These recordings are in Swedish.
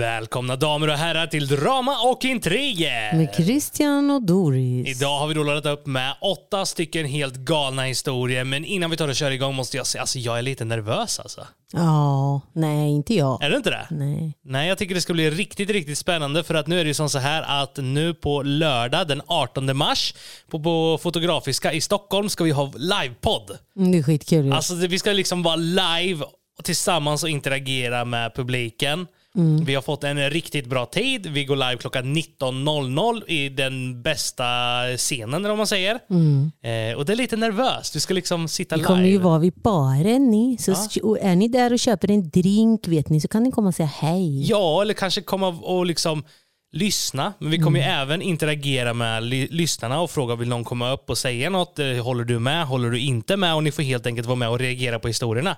Välkomna damer och herrar till Drama och Intriger! Med Christian och Doris. Idag har vi då laddat upp med åtta stycken helt galna historier, men innan vi tar och kör igång måste jag säga, alltså jag är lite nervös alltså. Ja, nej inte jag. Är du inte det? Nej. Nej, jag tycker det ska bli riktigt, riktigt spännande för att nu är det ju som så här att nu på lördag den 18 mars på, på Fotografiska i Stockholm ska vi ha livepodd. Mm, Det är skitkul. Alltså vi ska liksom vara live och tillsammans och interagera med publiken. Vi har fått en riktigt bra tid. Vi går live klockan 19.00 i den bästa scenen, vad man säger. Eh, och det är lite nervöst. Vi ska liksom sitta Det live. kommer ju vara vid baren ni. Så och är ni där och köper en drink vet ni så kan ni komma och säga hej. Ja, eller kanske komma och liksom lyssna. Men vi kommer ju även interagera med ly- lyssnarna och fråga vill någon komma upp och säga något. Eh, Håller du med? Håller du inte med? Och ni får helt enkelt vara med och reagera på historierna.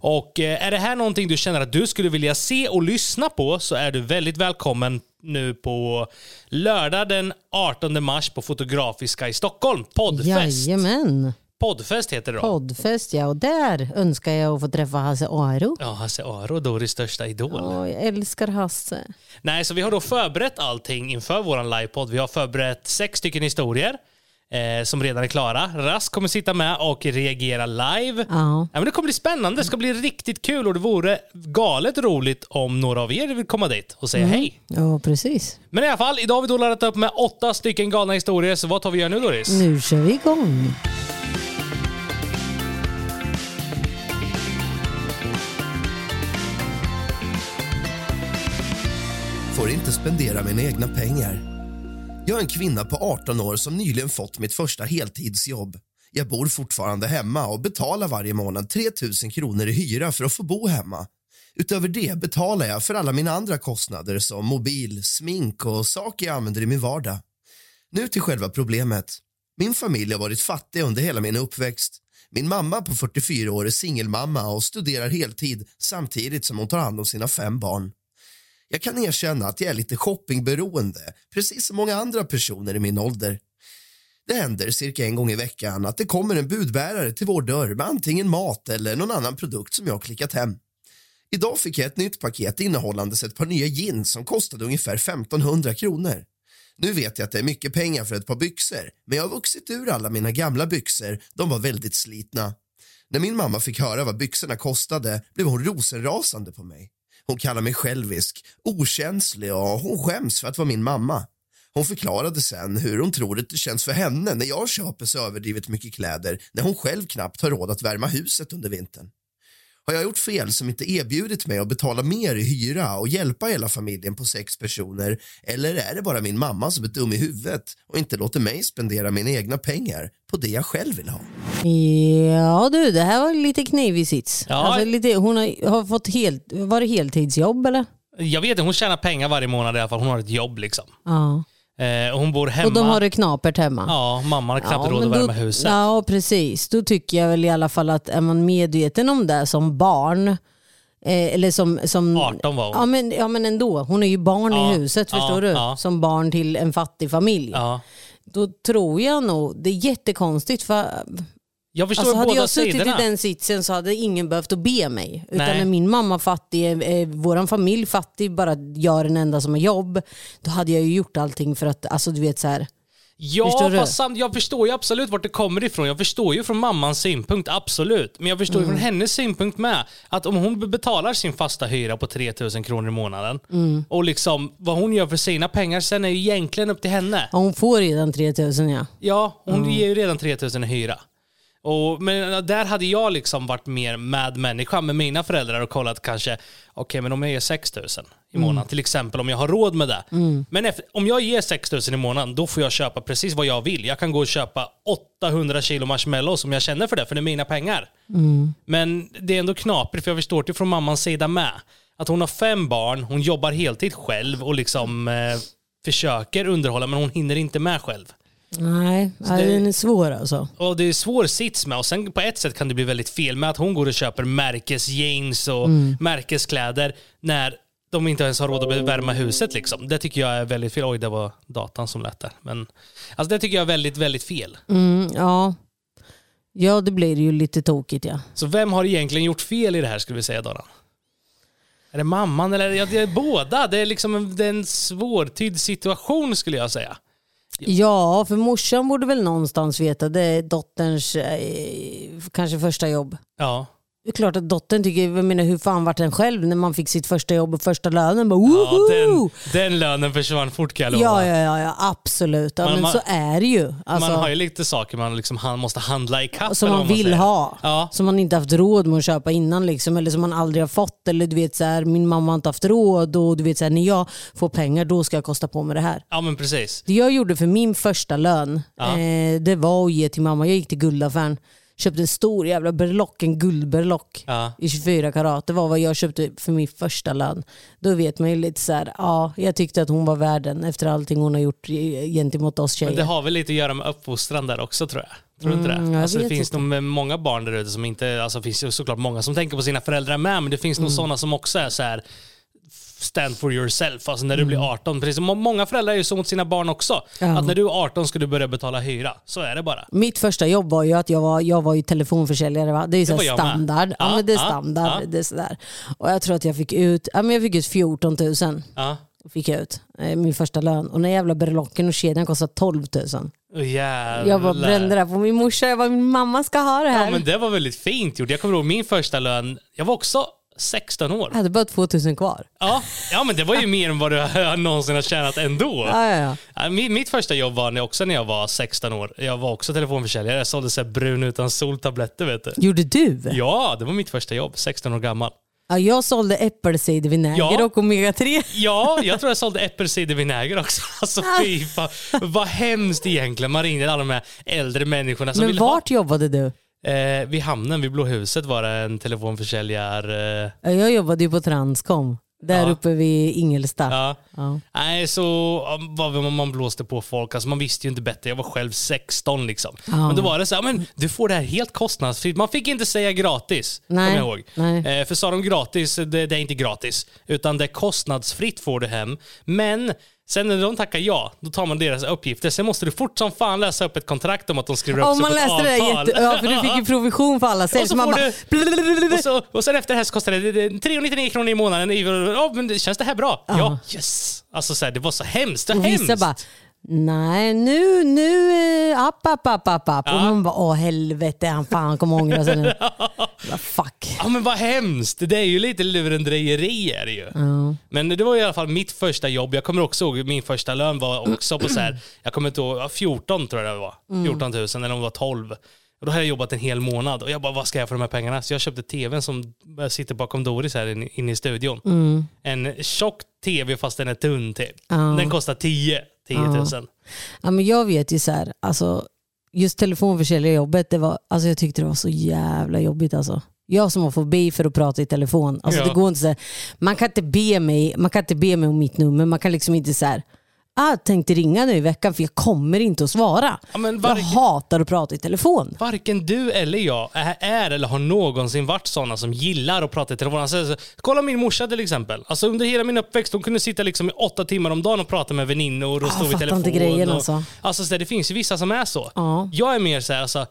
Och eh, är det här någonting du känner att du skulle vilja se och lyssna på så är du väldigt välkommen nu på lördag den 18 mars på Fotografiska i Stockholm. Poddfest. Jajamän. Poddfest heter det då. Poddfest ja. Och där önskar jag att få träffa Hasse Aro. Ja, Hasse Aro, Doris största idol. Åh, jag älskar Hasse. Nej, så vi har då förberett allting inför vår livepodd. Vi har förberett sex stycken historier eh, som redan är klara. Rask kommer sitta med och reagera live. Ja. Ja, men det kommer bli spännande. Det ska bli riktigt kul och det vore galet roligt om några av er vill komma dit och säga hej. ja, precis. Men i alla fall, idag har vi då laddat upp med åtta stycken galna historier. Så vad tar vi göra nu Doris? Nu kör vi igång. Får inte spendera mina egna pengar. Jag är en kvinna på 18 år som nyligen fått mitt första heltidsjobb. Jag bor fortfarande hemma och betalar varje månad 3 000 kronor i hyra för att få bo hemma. Utöver det betalar jag för alla mina andra kostnader som mobil, smink och saker jag använder i min vardag. Nu till själva problemet. Min familj har varit fattig under hela min uppväxt. Min mamma på 44 år är singelmamma och studerar heltid samtidigt som hon tar hand om sina fem barn. Jag kan erkänna att jag är lite shoppingberoende, precis som många andra personer i min ålder. Det händer cirka en gång i veckan att det kommer en budbärare till vår dörr med antingen mat eller någon annan produkt som jag har klickat hem. Idag fick jag ett nytt paket innehållandes ett par nya jeans som kostade ungefär 1500 kronor. Nu vet jag att det är mycket pengar för ett par byxor, men jag har vuxit ur alla mina gamla byxor. De var väldigt slitna. När min mamma fick höra vad byxorna kostade blev hon rosenrasande på mig. Hon kallar mig självisk, okänslig och hon skäms för att vara min mamma. Hon förklarade sen hur hon tror att det känns för henne när jag köper så överdrivet mycket kläder när hon själv knappt har råd att värma huset under vintern. Har jag gjort fel som inte erbjudit mig att betala mer i hyra och hjälpa hela familjen på sex personer eller är det bara min mamma som är dum i huvudet och inte låter mig spendera mina egna pengar på det jag själv vill ha? Ja du, det här var lite knivig sits. Ja. Alltså, lite, hon har, har fått helt, var det heltidsjobb eller? Jag vet inte, hon tjänar pengar varje månad i alla fall. Hon har ett jobb liksom. Ja. Eh, och hon bor hemma. Och de har det knapert hemma. Ja, mamman har knappt råd men att då- värma huset. Ja, precis. Då tycker jag väl i alla fall att är man medveten om det som barn, eh, eller som, som 18 var hon. Ja men, ja men ändå, hon är ju barn Ja, i huset ja, förstår du. ja. Som barn till en fattig familj. Ja. Då tror jag nog, det är jättekonstigt för Jag förstår alltså, hade båda jag suttit sidorna. i den sitsen så hade ingen behövt att be mig. Utan Nej. när min mamma fattig, eh, vår familj fattig, bara jag är den enda som har jobb. Då hade jag ju gjort allting för att, alltså du vet så här. Ja, Förstår fast samt, jag förstår ju absolut vart det kommer ifrån. Jag förstår ju från mammans synpunkt, absolut. Men jag förstår ju Mm. från hennes synpunkt med. Att om hon betalar sin fasta hyra på 3000 kronor i månaden Mm. och liksom vad hon gör för sina pengar sen är ju egentligen upp till henne. Ja, hon får redan 3000 ja. Ja, hon ger ju redan 3000 i hyra. Och, men där hade jag liksom varit mer med människa med mina föräldrar och kollat kanske, okej men om jag ger 6000 i månaden, till exempel om jag har råd med det. Men efter, om jag ger 6000 i månaden, då får jag köpa precis vad jag vill. Jag kan gå och köpa 800 kilo marshmallows om jag känner för det, för det är mina pengar. Men det är ändå knaprigt, för jag förstår det från mammans sida med. Att hon har fem barn, hon jobbar heltid själv och liksom eh, försöker underhålla, men hon hinner inte med själv. Nej, nej, den är svår alltså. Och det är svår sits med och sen på ett sätt kan det bli väldigt fel med att hon går och köper märkesjeans och märkeskläder när de inte ens har råd att värma huset liksom. Det tycker jag är väldigt fel. Oj, det var datan som lät där. Men alltså det tycker jag är väldigt, väldigt fel. Mm, ja. ja, det blir ju lite tokigt ja. Så vem har egentligen gjort fel i det här skulle vi säga Doran? Är det mamman eller ja, det är båda? Det är liksom en, det är en svårtydd situation skulle jag säga. Ja, för morsan borde väl någonstans veta. Det är dotterns eh, kanske första jobb. Ja. Det är klart att dottern tycker, jag menar hur fan vart den själv när man fick sitt första jobb och första lönen? Bara, Ja, den, den lönen försvann fort kan jag lova. ja, ja, ja, ja, absolut. Ja, Man- men man- så är det ju. Alltså, Man har ju lite saker man liksom han måste handla i kapp. som man vill säger. ha. Ja. Som man inte haft råd med att köpa innan. Liksom, eller som man aldrig har fått. Eller du vet så här, min mamma har inte haft råd och du vet så här, när jag får pengar då ska jag kosta på mig det här. ja, men precis. Det jag gjorde för min första lön, eh, det var att ge till mamma. Jag gick till guldaffären, köpte en stor jävla berlock, en guldberlock Ja. i 24 karat. Det var vad jag köpte för min första lön. Då vet man ju lite så här, ja, jag tyckte att hon var värden efter allting hon har gjort gentemot oss tjejer. Men det har väl lite att göra med uppfostran där också tror jag. Tror du inte Mm, det? Alltså, det finns inte. nog många barn där ute som inte, alltså det finns såklart många som tänker på sina föräldrar med, men det finns Mm. nog sådana som också är så här stand for yourself, alltså när du Mm. blir 18. Precis, som många föräldrar är ju så mot sina barn också. Ja. Att när du är 18 ska du börja betala hyra. Så är det bara. Mitt första jobb var ju att jag var, jag var ju telefonförsäljare. Va? Det är ju så här standard. Ja, Ja, det är standard. ja. Det är sådär. Och jag tror att jag fick ut, ja, men jag fick ut 14 000. Ja. Fick jag ut, eh, min första lön. Och den jävla berlocken och kedjan kostade 12 000. Oh. Jag bara brände det på min morsa. Jag bara, min mamma ska ha det här. Ja men det var väldigt fint gjort. Jag kommer ihåg min första lön, jag var också 16 år. Jag hade bara 2 000 kvar. Ja, ja men det var ju mer än vad du någonsin har tjänat ändå. Ja, ja, ja. Mitt, första jobb var också när jag var 16 år. Jag var också telefonförsäljare. Jag sålde så brun utan soltabletter vet du. Gjorde du? Ja, det var mitt första jobb. 16 år gammal. Ja, jag sålde äppelcidervinäger Ja. och omega-3. Ja, jag tror jag sålde äppelcidervinäger också. Alltså fy fan. Vad hemskt egentligen. Man ringde alla de här äldre människorna som Men ville vart jobbade du? Eh, vid hamnen, vid Blå huset var det en telefonförsäljare... Eh, Ja, Jag jobbade ju på Transcom. Där Ja. uppe vid Ingelsta. ja. Ja. Nej, så vad man, blåste på folk. Alltså, man visste ju inte bättre. Jag var själv 16 liksom. Men då var det så här, men du får det här helt kostnadsfritt. Man fick inte säga gratis, Nej. kommer jag ihåg. Nej. Eh, för sa de gratis, det, det är inte gratis. Utan det är kostnadsfritt får du hem. Men sen när de tackar ja, då tar man deras uppgifter. Sen måste du fort som fan läsa upp ett kontrakt om att de skriver upp Om sig man på ett läste det, avtal. jätte, ja, för du fick ju provision för alla sälj. Och så man bara, och, så, och sen efter det här så kostar det det- 399 kronor i månaden. Ja, men det- känns det här bra? Ja, yes. Alltså så här, det var så hemskt. Det och vissa hemskt. bara, nej nu, nu, eh, app, app, app, app, app. Och Ja. man bara, åh helvete, han fan kommer ångra sig nu. Bara, Fuck. Ja men vad hemskt. Det är ju lite lurendrejeri är det ju. Men det var i alla fall mitt första jobb. Jag kommer också ihåg min första lön var också på så här, jag kommer inte ihåg, ja, 14 tror jag det var. 14 000 eller om det var 12. Och då hade jag jobbat en hel månad och jag bara, vad ska jag för de här pengarna? Så jag köpte tvn som sitter bakom Doris här inne inne i studion. En tjock tv fast den är tunn typ. Ja. Den kostar 10, 10 000. Ja, men jag vet ju så här, alltså, just telefonförsäljarjobbet, det var, alltså, jag tyckte det var så jävla jobbigt. Alltså. Jag som har fobi för att prata i telefon. Alltså, Ja. det går inte så här, man, kan inte be mig, man kan inte be mig om mitt nummer. Man kan liksom inte så här, jag tänkte ringa nu i veckan för jag kommer inte att svara. Ja, men Jag hatar att prata i telefon. Varken du eller jag är, är eller har någonsin varit sådana som gillar att prata i telefon. Alltså, så- kolla min morsa till exempel. Alltså, under hela min uppväxt hon kunde sitta liksom i åtta timmar om dagen och prata med väninnor och Ah, stå fattar telefon. inte grejen och, alltså. alltså så det finns ju vissa som är så. Ja. Jag är mer så här, alltså,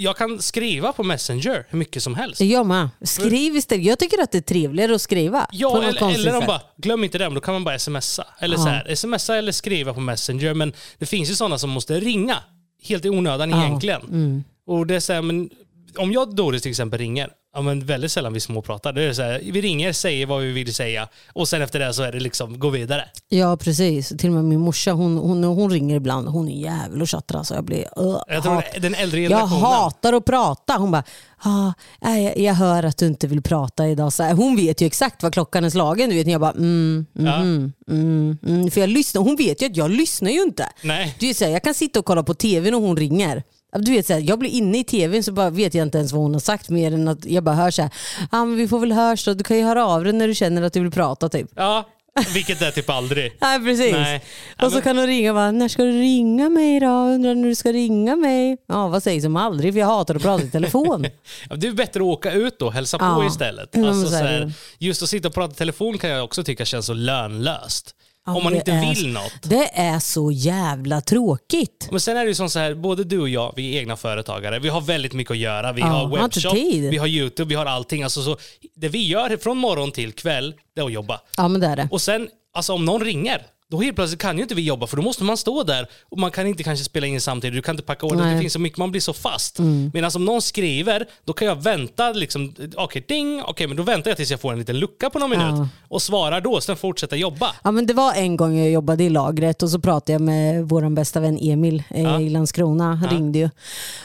jag kan skriva på Messenger hur mycket som helst. Jag med. Skriv istället. Jag tycker att det är trevligare att skriva. Ja, eller, eller de bara, glöm inte det, då kan man bara smsa. Eller Ja. så här, smsa eller skriva på Messenger. Men det finns ju sådana som måste ringa helt i onödan Ja. Mm. egentligen. Och det är så här, men om jag Doris till exempel ringer, ja, men väldigt sällan vi småpratar. Det är så här, vi ringer, säger vad vi vill säga och sen efter det så är det liksom gå vidare. Ja precis. Till och med min morsa hon, hon, hon ringer ibland. Hon är jävel och tjattrar. Så jag blir... Uh, Jag tror hat. den äldre Jag hatar att prata. Hon bara, ah, jag, jag hör att du inte vill prata idag. Så här, hon vet ju exakt vad klockan är slagen. Du vet, jag bara, mm, mm, Ja. mm, mm, mm. För jag lyssnar. Hon vet ju att jag lyssnar ju inte. Nej. Du så här, jag kan sitta och kolla på tv när hon ringer. Du vet, så här, jag blir inne i tvn så bara vet jag inte ens vad hon har sagt mer än att jag bara hör så här, ah, men vi får väl hörs då. Du kan ju höra av dig när du känner att du vill prata typ. Ja, vilket är typ aldrig. Nej precis. Nej. Och så kan hon ringa och bara, när ska du ringa mig då? Undrar när du ska ringa mig? Ja vad sägs om aldrig för jag hatar att prata i telefon. Det är bättre att åka ut och hälsa på Ja. istället. Ja, men Alltså, så här, just att sitta och prata i telefon kan jag också tycka känns så lönlöst. Om man inte är- vill något. Det är så jävla tråkigt. Men sen är det ju som så här, både du och jag, vi är egna företagare. Vi har väldigt mycket att göra. Vi Ja, har webbshop, vi har YouTube, vi har allting. Alltså, så, det vi gör från morgon till kväll, det är att jobba. Ja men det är det. Och sen, alltså om någon ringer, då helt plötsligt kan ju inte vi jobba för då måste man stå där och man kan inte kanske spela in samtidigt, du kan inte packa order, det. Mm. finns så mycket, man blir så fast. Medan om någon skriver, då kan jag vänta liksom, okej ding, okej men då väntar jag tills jag får en liten lucka på någon minut Ja. och svarar då, sen fortsätta jobba. Ja, men det var en gång jag jobbade i lagret och så pratade jag med vår bästa vän Emil eh, Ja. i Landskrona. Han ringde ju.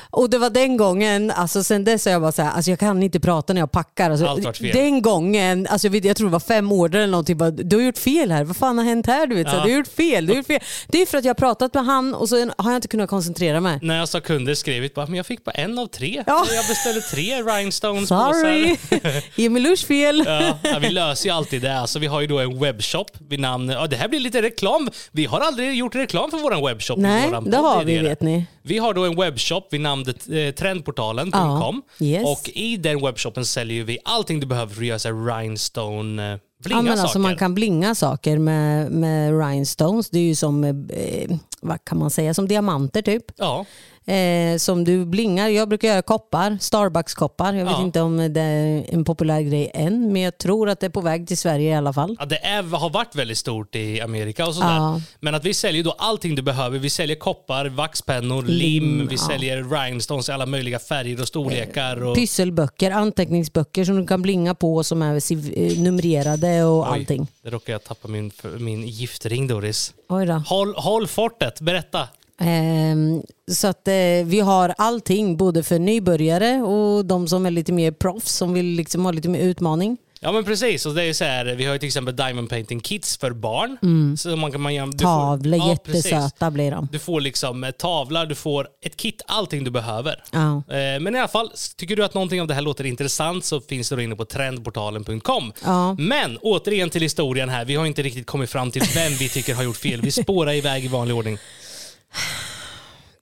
Och det var den gången, alltså sen dess har jag bara så här, alltså jag kan inte prata när jag packar. Alltså, den gången, alltså jag, vet, jag tror det var fem order eller någonting, bara, du har gjort fel här, vad fan har hänt här? Du, vet, så Ja. du har gjort fel, du har gjort fel. Det är för att jag har pratat med han och så har jag inte kunnat koncentrera mig. När jag sa kunder skrivit bara, men jag fick bara en av tre. Ja. Jag beställde tre rhinestones Sorry, Emil Lurs fel. Ja, vi löser ju alltid det. Alltså, vi har ju då en webbshop vid namn... Ja, det här blir lite reklam. Vi har aldrig gjort reklam för vår webbshop. Nej, våran det har vi vet ni. Vi har då en webbshop vid namnet eh, trendportalen.com. Ja, yes. Och i den webbshoppen säljer vi allting du behöver för att göra rhinestone eh, blinga Ja, men saker. alltså man kan blinga saker med, med rhinestones. Det är ju som, eh, vad kan man säga, som diamanter typ. Ja, Eh, som du blingar. Jag brukar göra koppar, Starbucks-koppar. Jag vet Ja. inte om det är en populär grej än, men jag tror att det är på väg till Sverige i alla fall. ja det är, har varit väldigt stort i Amerika och sådär. Ja. Men att vi säljer då allting du behöver. Vi säljer koppar, vaxpennor, lim, vi säljer rhinestones i alla möjliga färger och storlekar. Och... Pysselböcker, anteckningsböcker som du kan blinga på som är eh, numrerade och allting. Oj, där råkade jag tappa min, min giftring Doris. Oj då. Håll, håll fortet, berätta. Ehm, så att eh, vi har allting både för nybörjare och de som är lite mer proffs som vill liksom ha lite mer utmaning. Ja men precis, och det är ju så här, vi har ju till exempel diamond painting kits för barn. Så man kan, man, gör- du får- Tavlor, ja, precis. jättesöta blir de. Du får liksom eh, tavlar, du får ett kit, allting du behöver. Ja. Eh, Men i alla fall, tycker du att någonting av det här låter intressant så finns det då inne på trendportalen.com. Ja. Men återigen till historien här, vi har inte riktigt kommit fram till vem vi tycker har gjort fel. Vi spårar iväg i vanlig ordning.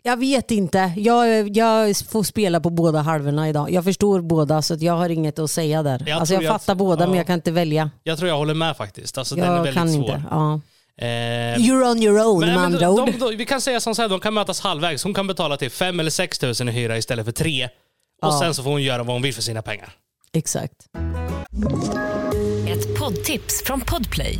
Jag vet inte. Jag, jag får spela på båda halvorna idag. Jag förstår båda så att jag har inget att säga där. Jag alltså jag jag- fattar båda ja. men jag kan inte välja. Jag tror jag håller med faktiskt. Alltså, den är Jag väldigt kan svår. inte. Ja. Eh, You're on your own Men, med men, andra de, ord. de, de, vi kan säga som så här, de kan mötas halvvägs. Hon kan betala till 5 eller 6 tusen i hyra istället för 3. Och Ja. sen så får hon göra vad hon vill för sina pengar. Exakt. Ett poddtips från Podplay.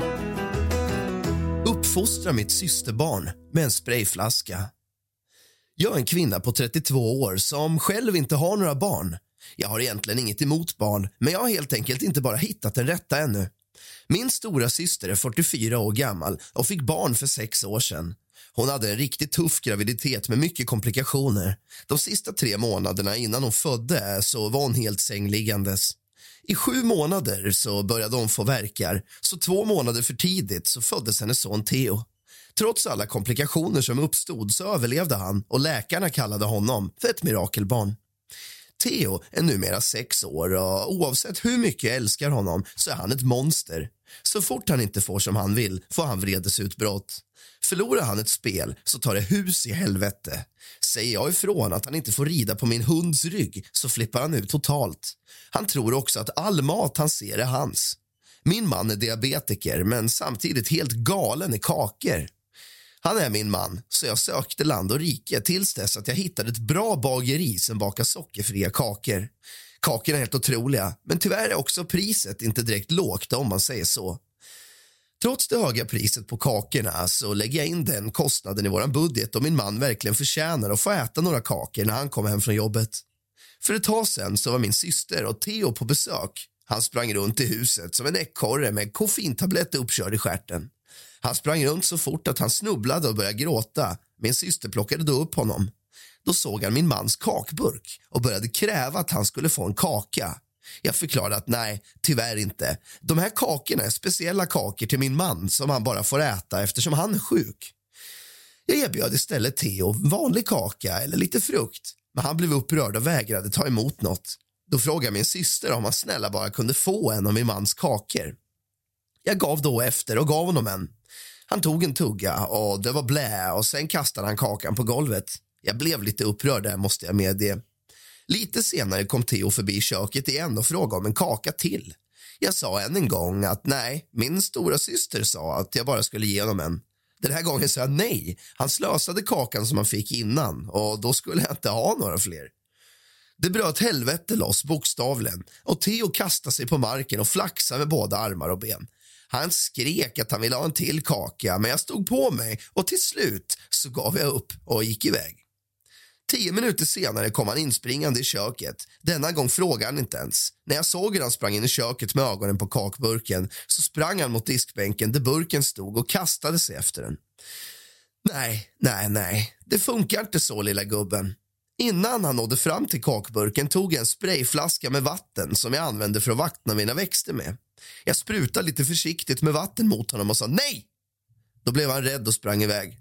Uppfostra mitt systerbarn med en sprayflaska. Jag är en kvinna på 32 år som själv inte har några barn. Jag har egentligen inget emot barn, men jag har helt enkelt inte bara hittat den rätta ännu. Min stora syster är 44 år gammal och fick barn för sex år sedan. Hon hade en riktigt tuff graviditet med mycket komplikationer. De sista tre månaderna innan hon födde så var hon helt sängliggandes. I sju månader så började hon få verkar, så två månader för tidigt så föddes hennes son Theo. Trots alla komplikationer som uppstod så överlevde han och läkarna kallade honom för ett mirakelbarn. Theo är numera sex år och oavsett hur mycket jag älskar honom så är han ett monster. Så fort han inte får som han vill får han vredesutbrott. Förlorar han ett spel så tar det hus i helvete. Säger jag ifrån att han inte får rida på min hunds rygg så flippar han ut totalt. Han tror också att all mat han ser är hans. Min man är diabetiker men samtidigt helt galen i kakor. Han är min man, så jag sökte land och rike tills dess att jag hittade ett bra bageri som bakar sockerfria kakor. Kakorna är helt otroliga, men tyvärr är också priset inte direkt lågt om man säger så. Trots det höga priset på kakorna så lägger jag in den kostnaden i vår budget och min man verkligen förtjänar att få äta några kakor när han kommer hem från jobbet. För ett tag sen så var min syster och Theo på besök. Han sprang runt i huset som en ekorre med koffeintablett uppkörd i stjärten. Han sprang runt så fort att han snubblade och började gråta. Min syster plockade då upp honom. Då såg han min mans kakburk och började kräva att han skulle få en kaka. Jag förklarade att nej, tyvärr inte. De här kakorna är speciella kakor till min man som han bara får äta eftersom han är sjuk. Jag erbjöd istället Theo vanlig kaka eller lite frukt. Men han blev upprörd och vägrade ta emot något. Då frågade min syster om han snälla bara kunde få en av min mans kakor. Jag gav då efter och gav honom en. Han tog en tugga och det var blä och sen kastade han kakan på golvet. Jag blev lite upprörd där måste jag medge. Lite senare kom Theo förbi köket igen och frågade om en kaka till. Jag sa än en gång att nej, min stora syster sa att jag bara skulle ge honom en. Den här gången sa jag nej. Han slösade kakan som han fick innan och då skulle jag inte ha några fler. Det bröt helvete loss bokstavligen och Theo kastade sig på marken och flaxade med båda armar och ben. Han skrek att han ville ha en till kaka men jag stod på mig och till slut så gav jag upp och gick iväg. Tio minuter senare kom han inspringande i köket. Denna gång frågade han inte ens. När jag såg hur han sprang in i köket med ögonen på kakburken så sprang han mot diskbänken där burken stod och kastade sig efter den. Nej, nej, nej. Det funkar inte så, lilla gubben. Innan han nådde fram till kakburken tog jag en sprayflaska med vatten som jag använde för att vattna mina växter med. Jag sprutade lite försiktigt med vatten mot honom och sa nej. Då blev han rädd och sprang iväg.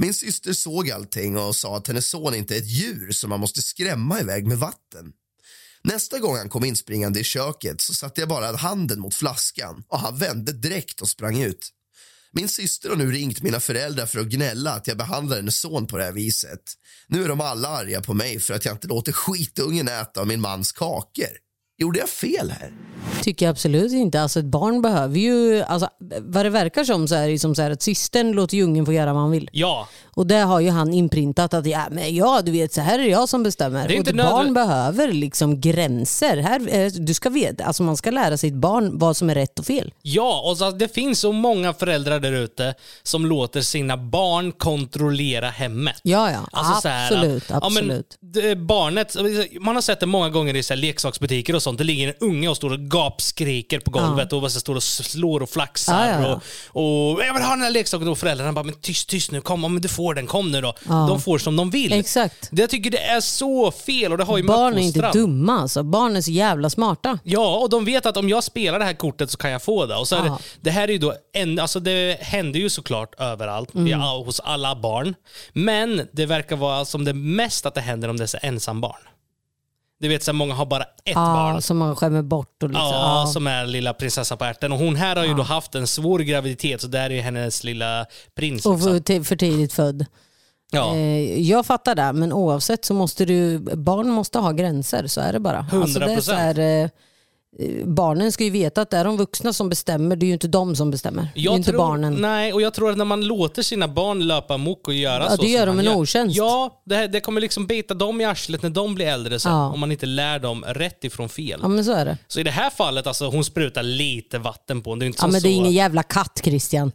Min syster såg allting och sa att hennes son inte är ett djur som man måste skrämma iväg med vatten. Nästa gång han kom inspringande i köket så satte jag bara handen mot flaskan och han vände direkt och sprang ut. Min syster har nu ringt mina föräldrar för att gnälla att jag behandlar hennes son på det här viset. Nu är de alla arga på mig för att jag inte låter skitungen äta av min mans kakor. Gjorde jag fel här? Tycker jag absolut inte. Alltså ett barn behöver ju, alltså, vad det verkar som så är det som så här att systern låter ju ungen få göra vad han vill. Ja, Och det har ju han inprintat att ja, men ja, du vet så här är jag som bestämmer. Det är och inte ett barn nödvändigt- behöver liksom gränser. Här, eh, du ska veta, alltså man ska lära sitt barn vad som är rätt och fel. Ja, och så, det finns så många föräldrar där ute som låter sina barn kontrollera hemmet. Ja, ja. Alltså så här absolut. att- absolut. Ja, men, barnet, man har sett det många gånger i så här leksaksbutiker och sånt. Det ligger en unge och står och gapskriker på golvet och bara så står och slår och flaxar. Ja, ja, ja. Och, och jag vill ha den här leksaken. Och föräldrarna bara, men tyst, tyst nu, kom, ja, men du får den, kom nu då. De får som de vill. Exakt. Det, jag tycker det är så fel och det har ju Barn är inte dumma alltså. Barn är så jävla smarta. Ja, och de vet att om jag spelar det här kortet så kan jag få det. Och så det, Ja. det här är ju då en, alltså det händer ju såklart överallt, ja, hos alla barn. Men det verkar vara som det mest att det händer om det är ensambarn. Du vet, så här, många har bara ett Ja, barn. som man skämmer bort. Och liksom. Ja, ja. som är lilla prinsessa på ärten. Och hon här har ju då haft en svår graviditet, så där är hennes lilla prins. Och för, för tidigt född. Ja. Eh, jag fattar det, men oavsett så måste du, barn måste ha gränser. Så är det bara. Alltså det är så 100%. här, eh, barnen ska ju veta att det är de vuxna som bestämmer, det är ju inte de som bestämmer. det är inte tror, barnen. Nej, och jag tror att när man låter sina barn löpa amok och göra Ja, så det som gör de en otjänst. Ja, det, det kommer liksom bita dem i arslet när de blir äldre sen. Ja. Om man inte lär dem rätt ifrån fel. Ja men så är det. Så i det här fallet, alltså, hon sprutar lite vatten på honom. Det är inte Ja, men det är så... ingen jävla katt Christian.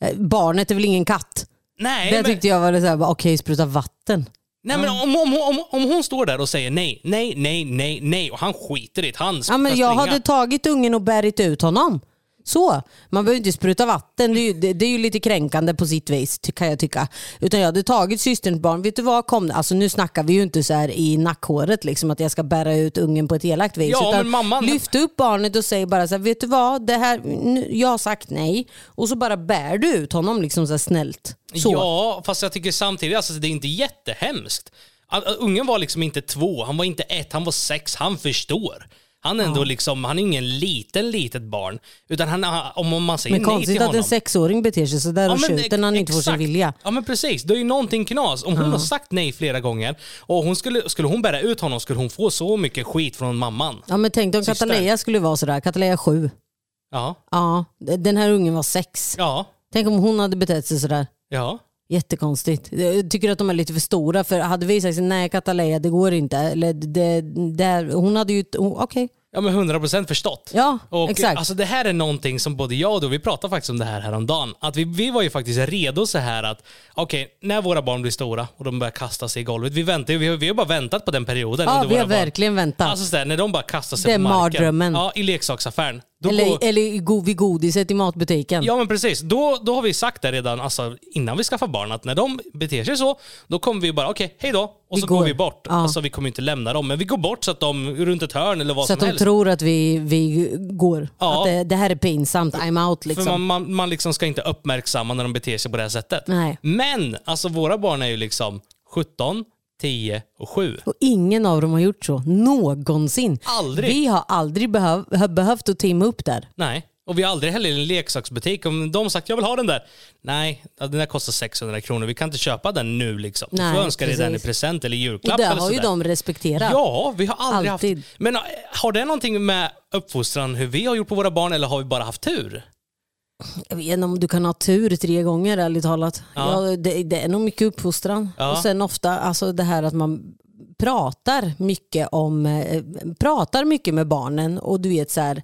Eh, Barnet är väl ingen katt? Nej, det men, tyckte jag var lite såhär, okej spruta vatten. Nej, men om, om, om, om hon står där och säger nej, nej, nej, nej, nej och han skiter i det. Han ska Ja, men jag springa. hade tagit ungen och bärit ut honom. Så. Man behöver inte spruta vatten. Det är, ju, det, det är ju lite kränkande på sitt vis kan jag tycka. Utan jag hade tagit systerns barn. Vet du vad? Kom. Alltså, nu snackar vi ju inte så här i nackhåret liksom, att jag ska bära ut ungen på ett elakt vis. Ja, utan mamman- Lyft upp barnet och säg bara så här, vet du vad? Det här, nu, jag har sagt nej. Och så bara bär du ut honom liksom så snällt. Så. Ja, fast jag tycker samtidigt, alltså, det är inte jättehemskt. Ungen var liksom inte två, han var inte ett, han var sex, han förstår. Han är ändå liksom, han är ingen liten, litet barn. Utan han, om man säger Men nej till konstigt att honom. en sexåring beter sig sådär och men skjuter när han inte får sin exakt. vilja. Ja men precis, det är ju någonting knas. Om hon har sagt nej flera gånger och hon skulle, skulle hon bära ut honom skulle hon få så mycket skit från mamman. Ja, men tänk om Syster. Kataleja skulle vara sådär. Kataleja sju. Ja, Ja, den här ungen var sex. ja, Tänk om hon hade betett sig sådär. ja. Jättekonstigt. Jag tycker att de är lite för stora. För hade vi sagt nej Kataleja det går inte. Eller det, det, hon hade ju... oh, Okej. Ja men 100% förstått. Ja, Och exakt. Alltså det här är någonting som både jag och du, vi pratade faktiskt om det här häromdagen. Att vi, vi var ju faktiskt redo så här att, okej, när våra barn blir stora och de börjar kasta sig i golvet. Vi väntar vi, har- vi har bara väntat på den perioden. Ja, vi har barn. verkligen väntat. Alltså så där, när de bara kastar sig Det är på marken. mardrömmen. Ja, i leksaksaffären. Då eller går- eller go- vid godiset i matbutiken. Ja men precis. Då, då har vi sagt det redan alltså, innan vi skaffar barn att när de beter sig så, då kommer vi bara okej, hej då. Och Vi så går. går. vi bort. Ja. Alltså vi kommer inte lämna dem, men vi går bort så att de runt ett hörn eller vad så som att de helst. tror att vi, vi går. Ja. Att det, det här är pinsamt, I'm out liksom. För man, man, man liksom ska inte uppmärksamma när de beter sig på det här sättet. Nej. Men alltså våra barn är ju liksom 17, 10 och 7. Och ingen av dem har gjort så någonsin. Aldrig. Vi har aldrig behöv, har behövt att teama upp där. Nej. Och vi har aldrig heller i en leksaksbutik, om de sagt jag vill ha den där. Nej, den där kostar 600 kronor. Vi kan inte köpa den nu liksom. Nej, du får önska dig den i present eller Och julklapp det eller har ju de respekterat. Ja, vi har aldrig Alltid. haft... Men äh, har det någonting med uppfostran, hur vi har gjort på våra barn, eller har vi bara haft tur? Jag vet inte om du kan ha tur tre gånger ärligt talat. Ja. Ja. det, det är nog mycket uppfostran. Ja. Och sen ofta alltså det här att man pratar mycket om eh, pratar mycket med barnen och du vet så här,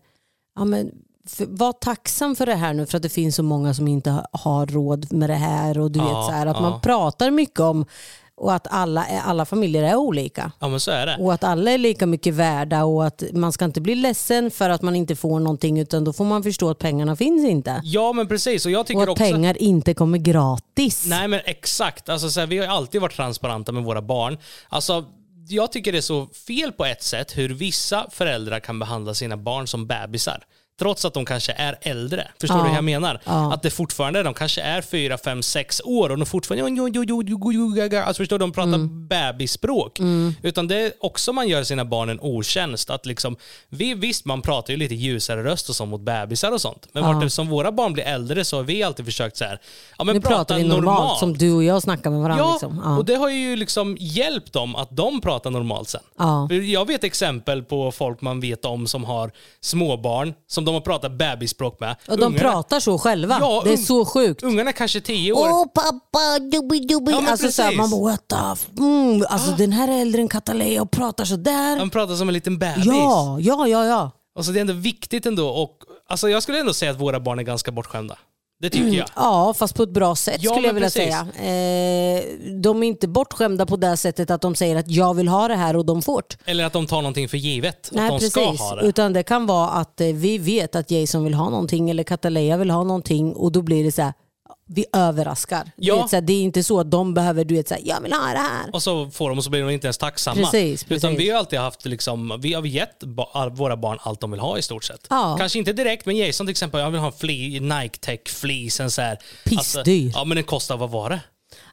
ja, men, för, var tacksam för det här nu för att det finns så många som inte ha- har råd med det här och du Ja, vet så här, att ja. man pratar mycket om och att alla, är- alla familjer är olika. Ja, men så är det. Och att alla är lika mycket värda och att man ska inte bli ledsen för att man inte får någonting utan då får man förstå att pengarna finns inte. Ja, men precis. Och jag Och tycker att också... pengar inte kommer gratis. Nej, men exakt. Alltså, så här, vi har alltid varit transparenta med våra barn. Alltså, jag tycker det är så fel på ett sätt hur vissa föräldrar kan behandla sina barn som bebisar. Trots att de kanske är äldre. Förstår Ja. du hur jag menar? Ja. Att det fortfarande, de kanske är fyra, fem, sex år och de fortfarande, alltså förstår du, de pratar Mm. bebisspråk. Utan det är också man gör sina barn en otjänst. Att liksom, vi, visst, man pratar ju lite ljusare röst och så mot bebisar och sånt. Men Ja. eftersom våra barn blir äldre så har vi alltid försökt så här, ja men nu prata pratar vi normalt, som du och jag snackar med varandra. Ja, liksom. ja. och det har ju liksom hjälpt dem att de pratar normalt sen. Ja. Jag vet exempel på folk man vet om som har småbarn som de har pratat bebisspråk med. och de Ungarna- pratar så själva. Ja, det är så sjukt. Ungarna är kanske tio år. Åh pappa, dubbi dubbi. Ja, alltså, så här, man bara what the mm, alltså, Den här är äldre än Kataleja och pratar så där. De pratar som en liten bebis. Ja, ja, ja. ja. Alltså det är ändå viktigt ändå. Och, alltså jag skulle ändå säga att våra barn är ganska bortskämda. Det tycker jag. Ja, fast på ett bra sätt Ja, skulle jag vilja precis. säga. Eh, de är inte bortskämda på det sättet att de säger att jag vill ha det här och de får det. Eller att de tar någonting för givet. Nej, att de precis. ska ha det. Utan det kan vara att eh, vi vet att Jason vill ha någonting eller Kataleja vill ha någonting och då blir det så här, vi överraskar. Du Ja. Vet, så här, det är inte så att de behöver, du vet, så här, jag vill ha det här. Och så får de och så blir de inte ens tacksamma. Precis, Utan precis. vi har alltid haft, liksom, vi har gett ba- våra barn allt de vill ha i stort sett. Ja. Kanske inte direkt, men Jason till exempel, jag vill ha en Nike Tech fleece. En Pissdyr. ja men den kostar, vad var det?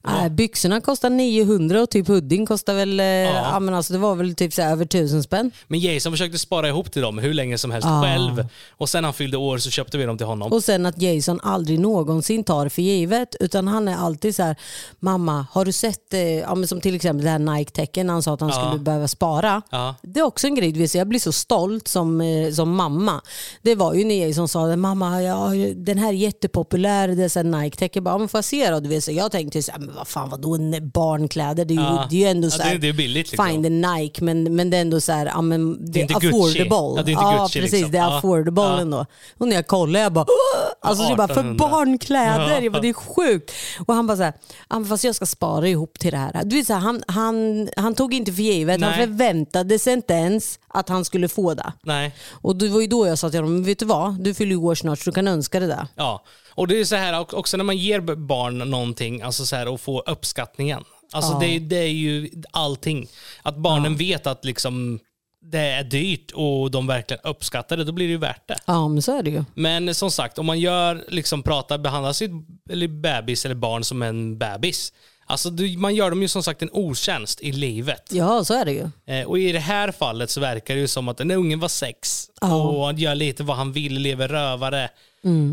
Äh, byxorna kostar 900 och typ hoodien kostar väl, eh, ja. men alltså, det var väl typ så över tusen spänn. Men Jason försökte spara ihop till dem hur länge som helst Ja. själv. Och sen han fyllde år så köpte vi dem till honom. Och sen att Jason aldrig någonsin tar för givet utan han är alltid så här, mamma har du sett, eh, ja, men som till exempel det här Nike-tecken han sa att han Ja. skulle behöva spara. Ja. Det är också en grej, jag blir så stolt som, eh, som mamma. Det var ju när Jason sa, mamma ja, den här är jättepopulär, det är Nike-tecken. Bara, "Ja, men får jag se då? Du vet, så jag tänkte, så här, men vad fan vadå barnkläder? Det är ju, Ja. det är ju ändå Ja, så här, det är billigt, liksom. fine det är Nike men, men det är ändå så här, ja, men det är inte affordable. Ja, det är inte ja Gucci, precis, liksom. det är Ja. affordable Ja. ändå. Och när jag kollade jag bara, "Åh!" alltså, så bara för 1800. barnkläder, Ja. jag bara, det är sjukt. Och han bara så här, "Ja, fast jag ska spara ihop till det här. Du vet, så här han, han, han tog inte för givet, han Nej. förväntade sig inte ens att han skulle få det. Nej. Och det var ju då jag sa till honom, vet du vad, du fyller ju år snart så du kan önska det där. Ja, och det är så här också när man ger barn någonting, alltså så här och får uppskattningen. Alltså Ja. det, det är ju allting. Att barnen vet att liksom det är dyrt och de verkligen uppskattar det, då blir det ju värt det. Ja men så är det ju. Men som sagt, om man gör, liksom pratar, behandlar sitt eller bebis eller barn som en bebis. Alltså man gör dem ju som sagt en otjänst i livet. Ja så är det ju. Eh, och i det här fallet så verkar det ju som att den ungen var sex Ja. och han gör lite vad han vill, lever rövare.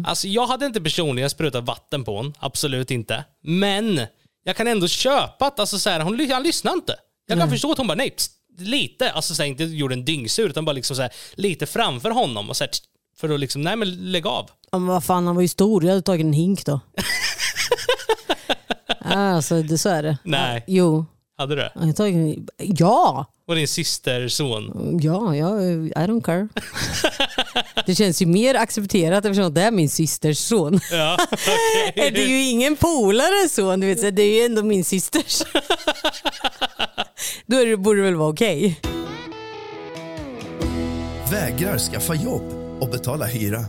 Alltså jag hade inte personligen sprutat vatten på hon, absolut inte. Men jag kan ändå köpa att alltså, så här, hon, han lyssnar inte. Jag kan förstå att hon bara nej, pst, lite, alltså så här, inte gjorde en dyngsur utan bara liksom så här, lite framför honom och så här, tst, för att liksom, nej men lägg av. Ja, men vad fan han var ju stor, jag hade tagit en hink då. alltså det, så är det. Nej. Ja, jo. Hade du? Jag har tagit en, ja! Och din systerson. Ja, ja, I don't care. Det känns ju mer accepterat eftersom att det är min systers son. Ja, okej. Det är ju ingen polares son, du vet, så det är ju ändå min systers. Då är det, borde det väl vara okej. Vägrar skaffa jobb? och betala hyra.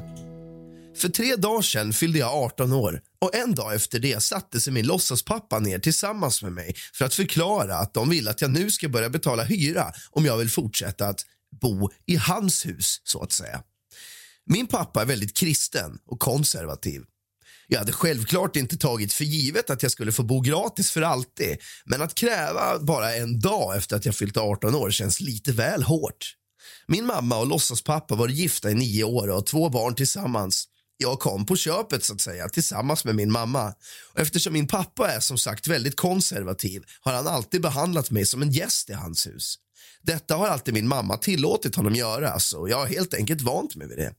För tre dagar sedan fyllde jag 18 år och en dag efter det satte sig min låtsaspappa ner tillsammans med mig för att förklara att de vill att jag nu ska börja betala hyra om jag vill fortsätta att bo i hans hus, så att säga. Min pappa är väldigt kristen och konservativ. Jag hade självklart inte tagit för givet att jag skulle få bo gratis för alltid men att kräva bara en dag efter att jag fyllt 18 år känns lite väl hårt. Min mamma och låtsaspappa var gifta i nio år och har två barn tillsammans. Jag kom på köpet så att säga tillsammans med min mamma. Och eftersom min pappa är som sagt väldigt konservativ har han alltid behandlat mig som en gäst i hans hus. Detta har alltid min mamma tillåtit honom göra så jag har helt enkelt vant mig vid det.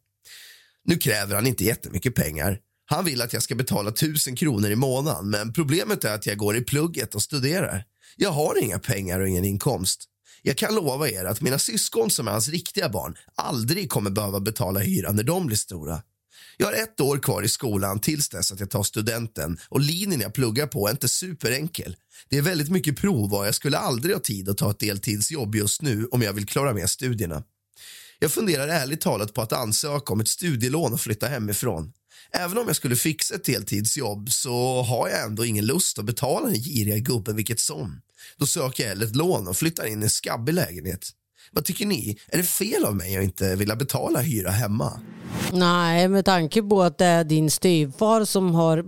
Nu kräver han inte jättemycket pengar. Han vill att jag ska betala tusen kronor i månaden men problemet är att jag går i plugget och studerar. Jag har inga pengar och ingen inkomst. Jag kan lova er att mina syskon som är hans riktiga barn aldrig kommer behöva betala hyra när de blir stora. Jag har ett år kvar i skolan tills dess att jag tar studenten och linjen jag pluggar på är inte superenkel. Det är väldigt mycket prov och jag skulle aldrig ha tid att ta ett deltidsjobb just nu om jag vill klara med studierna. Jag funderar ärligt talat på att ansöka om ett studielån och flytta hemifrån. Även om jag skulle fixa ett deltidsjobb så har jag ändå ingen lust att betala den giriga gubben vilket som. Då söker jag hellre ett lån och flyttar in i en skabbig lägenhet. Vad tycker ni? Är det fel av mig att inte vilja betala hyra hemma? Nej, med tanke på att det är din styvfar som har,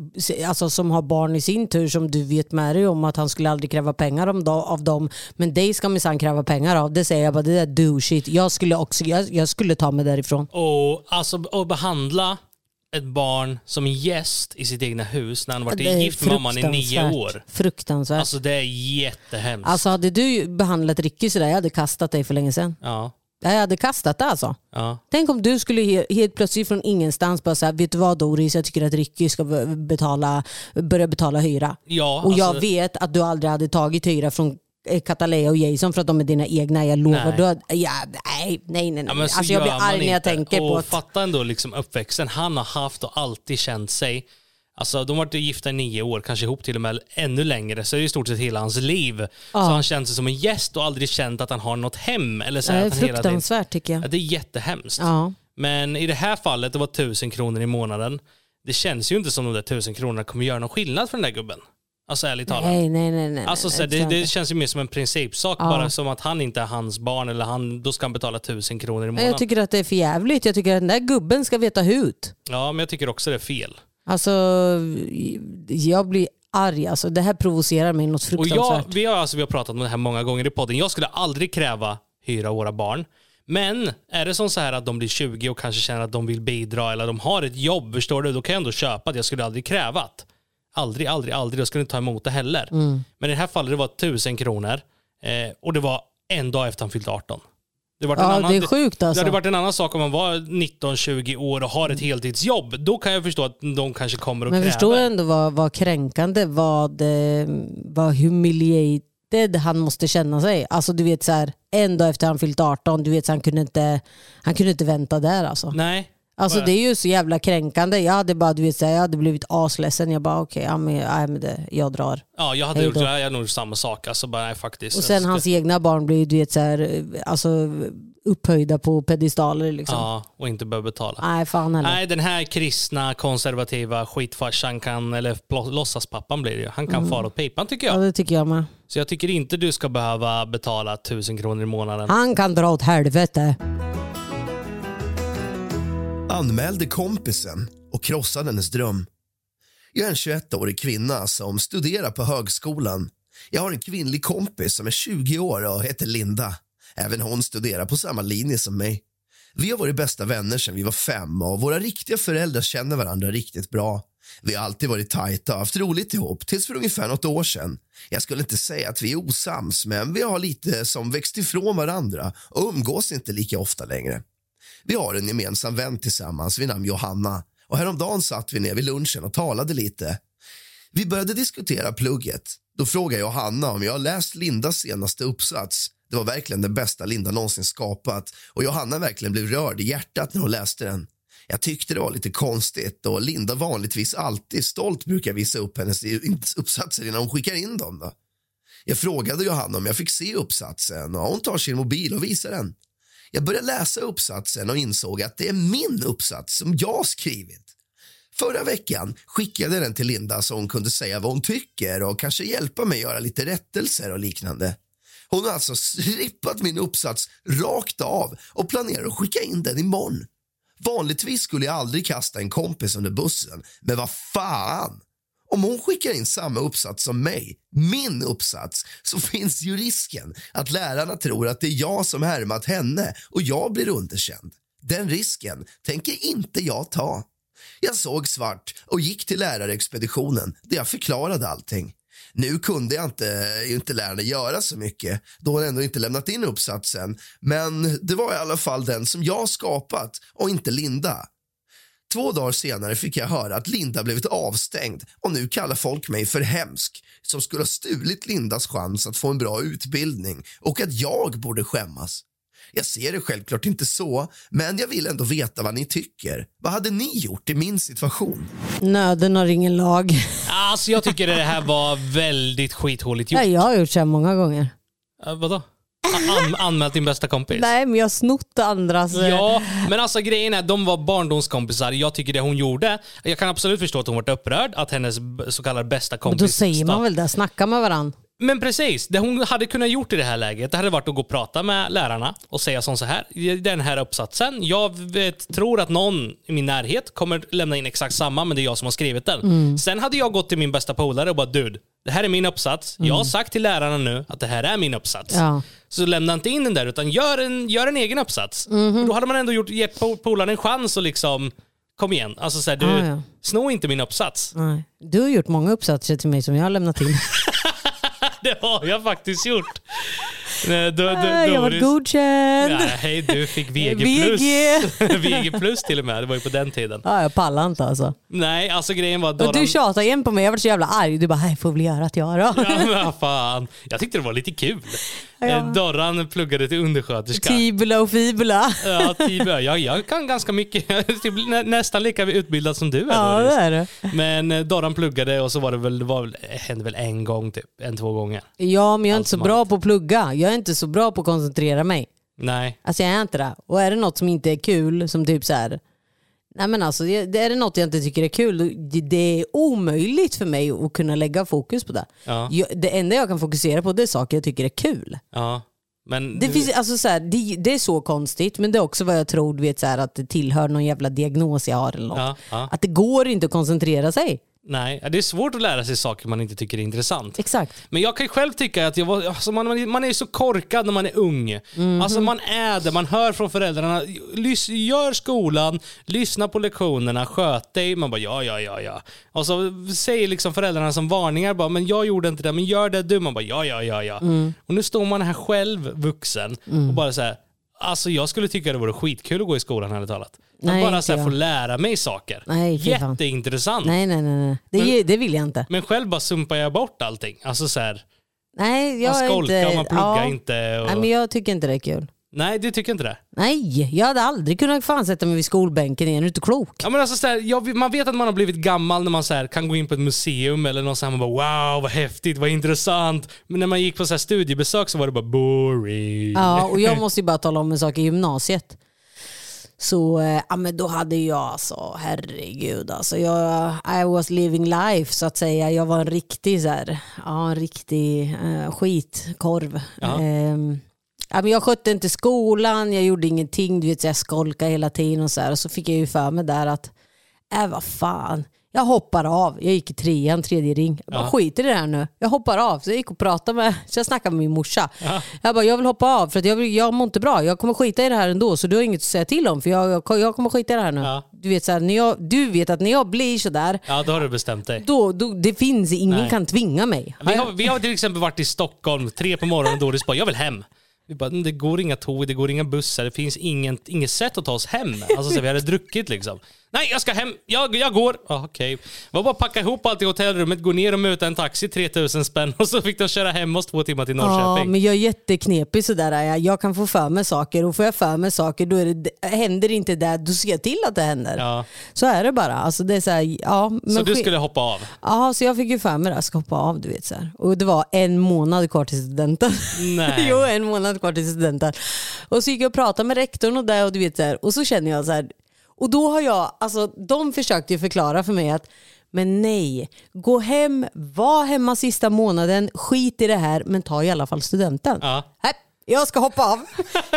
alltså, som har barn i sin tur som du vet med dig om att han skulle aldrig kräva pengar om, av dem. Men dig ska minsann kräva pengar av. Det säger jag bara, det där do shit. Jag skulle också, jag, jag skulle ta mig därifrån. Och alltså att behandla ett barn som gäst i sitt egna hus när han varit gift med mamman i nio år. Fruktansvärt. Alltså det är jättehemskt. Alltså hade du behandlat Ricky sådär, jag hade kastat dig för länge sedan. ja, Jag hade kastat det alltså. ja. Tänk om du skulle he- helt plötsligt från ingenstans bara säga, vet du vad Doris, jag tycker att Ricky ska be- betala, börja betala hyra. Ja, och jag alltså- vet att du aldrig hade tagit hyra från Katalea och Jason för att de är dina egna, jag lovar. Nej. Du ja, nej, nej, nej. Ja, alltså jag blir arg när jag inte. tänker och på att... Fatta ändå liksom uppväxten han har haft och alltid känt sig. Alltså de har varit gifta i nio år, kanske ihop till och med ännu längre. Så är det i stort sett hela hans liv. Så han känt sig som en gäst och aldrig känt att han har något hem. Eller så Det är att han hela tiden, fruktansvärt tycker ja, jag. det är jättehemskt. Ja. Men i det här fallet, det var tusen kronor i månaden. Det känns ju inte som de där tusen kronorna kommer göra någon skillnad för den där gubben. Alltså ärligt talat. Nej, nej, nej. nej Alltså nej, så tror det, det känns ju mer som en principsak, Ja. bara som att han inte är hans barn eller han, då ska han betala tusen kronor i månaden. Jag tycker att det är för jävligt. Jag tycker att den där gubben ska veta hut. Ja, men jag tycker också det är fel. Alltså, jag blir arg. Alltså, det här provocerar mig något Och fruktansvärt. jag, vi, har, alltså, vi har pratat om det här många gånger i podden. Jag skulle aldrig kräva hyra våra barn. Men är det som så här att de blir 20 och kanske känner att de vill bidra eller de har ett jobb, förstår du? Då kan jag ändå köpa det. Jag skulle aldrig kräva det. Aldrig, aldrig, aldrig. Jag skulle inte ta emot det heller. Mm. Men i det här fallet det var 1000 kronor eh, och det var en dag efter han fyllt 18. Det, var Ja, det är sjukt Det alltså. hade varit en annan sak om man var 19-20 år och har ett heltidsjobb. Då kan jag förstå att de kanske kommer att Men kräva. förstår du ändå vad, vad kränkande, vad, eh, vad humiliated han måste känna sig. Alltså du vet så här, en dag efter han fyllt 18, du vet så han kunde inte, han kunde inte vänta där alltså. Nej. Alltså det är ju så jävla kränkande. Jag hade bara, du vet jag hade blivit asledsen. Jag bara okej, det, jag drar. Ja, jag hade gjort jag hade nog samma sak. Alltså bara, nej, faktiskt. Och sen Jag hans egna barn blir du vet så här, alltså, upphöjda på pedestaler liksom. Ja, och inte behöva betala. Nej fan heller. Nej, den här kristna, konservativa skitfarsan kan, eller låtsaspappan blir det ju, han kan fara åt pipan tycker Mm. Ja jag. det tycker jag med. Så jag tycker inte du ska behöva betala tusen kronor i månaden. Han kan dra åt helvete anmälde kompisen och krossade hennes dröm. Jag är en 21-årig kvinna som studerar på högskolan. Jag har en kvinnlig kompis som är 20 år och heter Linda. Även hon studerar på samma linje som mig. Vi har varit bästa vänner sedan vi var fem och våra riktiga föräldrar känner varandra riktigt bra. Vi har alltid varit tajta och haft roligt ihop tills för ungefär något år sedan. Jag skulle inte säga att vi är osams, men vi har lite som växt ifrån varandra och umgås inte lika ofta längre. Vi har en gemensam vän tillsammans vid namn Johanna och häromdagen satt vi ner vid lunchen och talade lite. Vi började diskutera plugget. Då frågade jag Johanna om jag har läst Lindas senaste uppsats. Det var verkligen den bästa Linda någonsin skapat och Johanna verkligen blev rörd i hjärtat när hon läste den. Jag tyckte det var lite konstigt och Linda vanligtvis alltid stolt brukar visa upp hennes uppsatser innan hon skickar in dem. Då. Jag frågade Johanna om jag fick se uppsatsen och hon tar sin mobil och visar den. Jag började läsa uppsatsen och insåg att det är min uppsats som jag skrivit. Förra veckan skickade jag den till Linda så hon kunde säga vad hon tycker och kanske hjälpa mig göra lite rättelser och liknande. Hon har alltså strippat min uppsats rakt av och planerar att skicka in den imorgon. Vanligtvis skulle jag aldrig kasta en kompis under bussen, men vad fan! Om hon skickar in samma uppsats som mig, min uppsats, så finns ju risken att lärarna tror att det är jag som härmat henne och jag blir underkänd. Den risken tänker inte jag ta. Jag såg svart och gick till lärarexpeditionen där jag förklarade allting. Nu kunde jag inte, inte lärarna göra så mycket då hon ändå inte lämnat in uppsatsen men det var i alla fall den som jag skapat och inte Linda. Två dagar senare fick jag höra att Linda blivit avstängd och nu kallar folk mig för hemsk som skulle ha stulit Lindas chans att få en bra utbildning och att jag borde skämmas. Jag ser det självklart inte så, men jag vill ändå veta vad ni tycker. Vad hade ni gjort i min situation? Nöden har ingen lag. Alltså jag tycker det här var väldigt skithåligt gjort. Ja, jag har gjort så här många gånger. Uh, vadå? An anmält din bästa kompis? Nej, men jag har snott andras... eh, Ja, men alltså grejen är de var barndomskompisar. Jag tycker det hon gjorde, jag kan absolut förstå att hon var upprörd att hennes så kallade bästa Men kompis... då säger man väl det, snacka med varandra. Men precis, det hon hade kunnat gjort i det här läget, det hade varit att gå och prata med lärarna och säga som så här. Den här uppsatsen, jag vet, tror att någon i min närhet kommer lämna in exakt samma, men det är jag som har skrivit den. Mm. Sen hade jag gått till min bästa polare och bara dude, det här är min uppsats. Jag har sagt till lärarna nu att det här är min uppsats. Mm. Ja. Så lämna inte in den där, utan gör en, gör en egen uppsats. Mhm. Då hade man ändå gjort, gett po- polaren en chans och liksom, kom igen. Alltså så här, du, Ja, ja. sno inte min uppsats. Nej. Du har gjort många uppsatser till mig som jag har lämnat in. det har jag faktiskt gjort. Nej, då, då, jag var Doris- godkänd. Nej, du fick VG+. VG. VG plus till och med. Det var ju på den tiden. Ja, jag pallar inte alltså. Nej, alltså grejen var... Doran- du tjatade igen på mig, jag var så jävla arg. Du bara, nej får väl göra att jag då. Ja, men fan. Jag tyckte det var lite kul. Ja. Eh, Dorran pluggade till undersköterska. Tibula och fibula. Ja, Tibö. Jag, jag kan ganska mycket. Typ nä, nästan lika utbildad som du är. Ja Doris. det är det. Men eh, Dorran pluggade och så var det väl, det var, hände väl en gång typ. En, två gånger. Ja men jag är inte Allt så som bra på att plugga. Jag är inte så bra på att koncentrera mig. Nej. Alltså jag är inte det. Och är det något som inte är kul, som typ så här. Nej men alltså, är det något jag inte tycker är kul, det- det är omöjligt för mig att kunna lägga fokus på det. Ja. Jag, det enda jag kan fokusera på det är saker jag tycker är kul. Ja. Men Det, du- finns, alltså så här, det, det är så konstigt, men det är också vad jag tror du vet, så här, att det tillhör någon jävla diagnos jag har eller något. Ja, ja. Att det går inte att koncentrera sig. Nej, det är svårt att lära sig saker man inte tycker är intressant. Exakt. Men jag kan ju själv tycka att jag var, alltså man, man är så korkad när man är ung. Mhm. Alltså man är det, man hör från föräldrarna, lys, gör skolan, lyssna på lektionerna, sköt dig. Man bara ja, ja, ja, ja. Och så säger liksom föräldrarna som varningar bara, men jag gjorde inte det, men gör det du. Man bara ja, ja, ja, ja. Mm. Och nu står man här själv, vuxen, och bara så här, alltså jag skulle tycka det vore skitkul att gå i skolan ärligt talat. Nej, bara så här, få lära mig saker. Nej. Jätteintressant. Nej, nej, nej. nej. Det, det vill jag inte. Men själv bara sumpar jag bort allting. Alltså så här, Nej, jag man skolkar, inte... man pluggar ja. inte. Och... Nej, men jag tycker inte det är kul. Nej, du tycker inte det? Nej, jag hade aldrig kunnat fan sätta mig vid skolbänken igen. Är du inte klok? Ja, men alltså, så här, jag, man vet att man har blivit gammal när man så här, kan gå in på ett museum eller något så här, man bara wow vad häftigt, vad intressant. Men när man gick på så här, studiebesök så var det bara boring. Ja, och jag måste ju bara tala om en sak i gymnasiet. Så eh, ja, men då hade jag alltså, herregud alltså. Jag, I was living life så att säga. Jag var en riktig så här, ja, en riktig eh, skitkorv. Ja. Ehm, ja, men jag skötte inte skolan, jag gjorde ingenting. Du vet, jag skolkade hela tiden och så här. Och så fick jag ju för mig där att, äh vad fan. Jag hoppar av. Jag gick i trean, tredje ring. Jag bara, Ja. skit i det här nu. Jag hoppar av. Så jag gick och pratade med, så jag snackade med min morsa. Jag bara, jag vill hoppa av för att jag, vill, jag mår inte bra. Jag kommer skita i det här ändå så du har inget att säga till om för jag, jag, jag kommer skita i det här nu. Ja. Du, vet, så här, när jag, du vet att när jag blir sådär, Ja, då har du bestämt dig. då, då, det finns, ingen Nej. kan tvinga mig. Vi har, vi har till exempel varit i Stockholm tre på morgonen och Doris bara, jag vill hem. Vi bara, "Mm, det går inga tåg, det går inga bussar, det finns ingen, inget sätt att ta oss hem. Alltså så vi hade druckit liksom. Nej, jag ska hem. Jag, jag går. Ah, Okej. Det var bara att packa ihop allt i hotellrummet, gå ner och möta en taxi, 3000 spänn och så fick de köra hem oss två timmar till Ja, Norrköping. men jag är jätteknepig sådär. är Jag. jag kan få för mig saker och får jag för mig saker då är det, händer inte det, då ser jag till att det händer. Ja. Så är det bara. Alltså, det är så här, ja, men Så du skulle hoppa av? Ja, så jag fick ju för mig det. Jag ska hoppa av, du vet. Så här. Och det var en månad kvar till studenten. Nej. jo, en månad kvar till studenten. Och så gick jag och pratade med rektorn och det och du vet så här. Och så känner jag så här. Och då har jag, alltså de försökte ju förklara för mig att men nej, gå hem, var hemma sista månaden, skit i det här, men ta i alla fall studenten. Ja. Nej, jag ska hoppa av.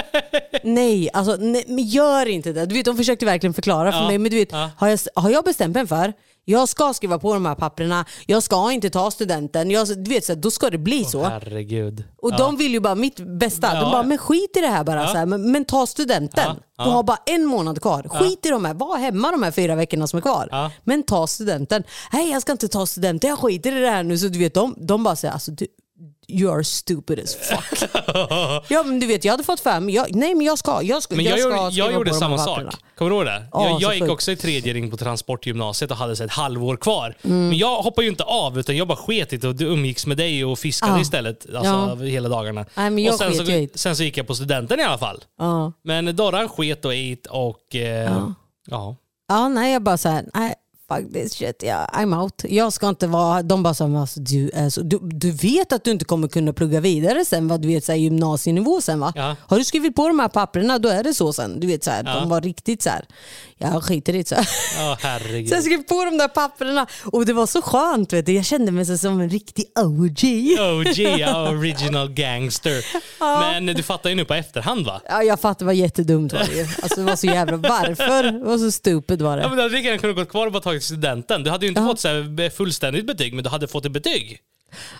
nej, alltså nej, men gör inte det. Du vet, de försökte verkligen förklara för Ja, mig, men du vet, har, jag, har jag bestämt mig för jag ska skriva på de här papperna, jag ska inte ta studenten, jag, du vet, så här, då ska det bli så. Herregud. Och de vill ju bara mitt bästa. Ja. De bara, men skit i det här bara. Ja. Så här, men, men ta studenten. Ja, ja. Du har bara en månad kvar. Skit i de här. Var hemma de här fyra veckorna som är kvar. Ja. Men ta studenten. Nej, jag ska inte ta studenten. Jag skiter i det här nu. Så du vet, de, de bara säger, alltså du, you are stupid as fuck. ja, men du vet, jag hade fått mig, jag, nej men jag ska, jag ska, Men jag, ska gjorde, jag gjorde samma sak. Kommer du ihåg det? Ja, jag jag gick också i tredje ring på transportgymnasiet och hade så ett halvår kvar. Mm. Men jag hoppade ju inte av utan jag bara sket i det och umgicks med dig och fiskade Ja. istället alltså, hela dagarna. Nej, men jag och sen, sket så, sen så gick jag på studenten i alla fall. Ja. Men Dorran sket och ate och... Eh, ja. Ja, nej jag bara såhär, nej fuck this shit, yeah, I'm out. Jag ska inte vara, de bara såhär, alltså, du, är så, du, du vet att du inte kommer kunna plugga vidare sen, vad du vet såhär, gymnasienivå sen va? Ja. Har du skrivit på de här papperna då är det så sen. Du vet såhär, Ja. de var riktigt såhär, jag skiter i det. Så. Ja, herregud. så jag skrev på de där papperna och det var så skönt, vet du. jag kände mig så som en riktig OG. OG, ja, original gangster. Men du fattar ju nu på efterhand va? Ja, jag fattar, det var jättedumt var det ju. Alltså, det var så jävla, varför? Det var så stupid var det. Ja, men du hade lika gärna kunnat gå kvar och bara tagit studenten. Du hade ju inte fått så här fullständigt betyg, men du hade fått ett betyg.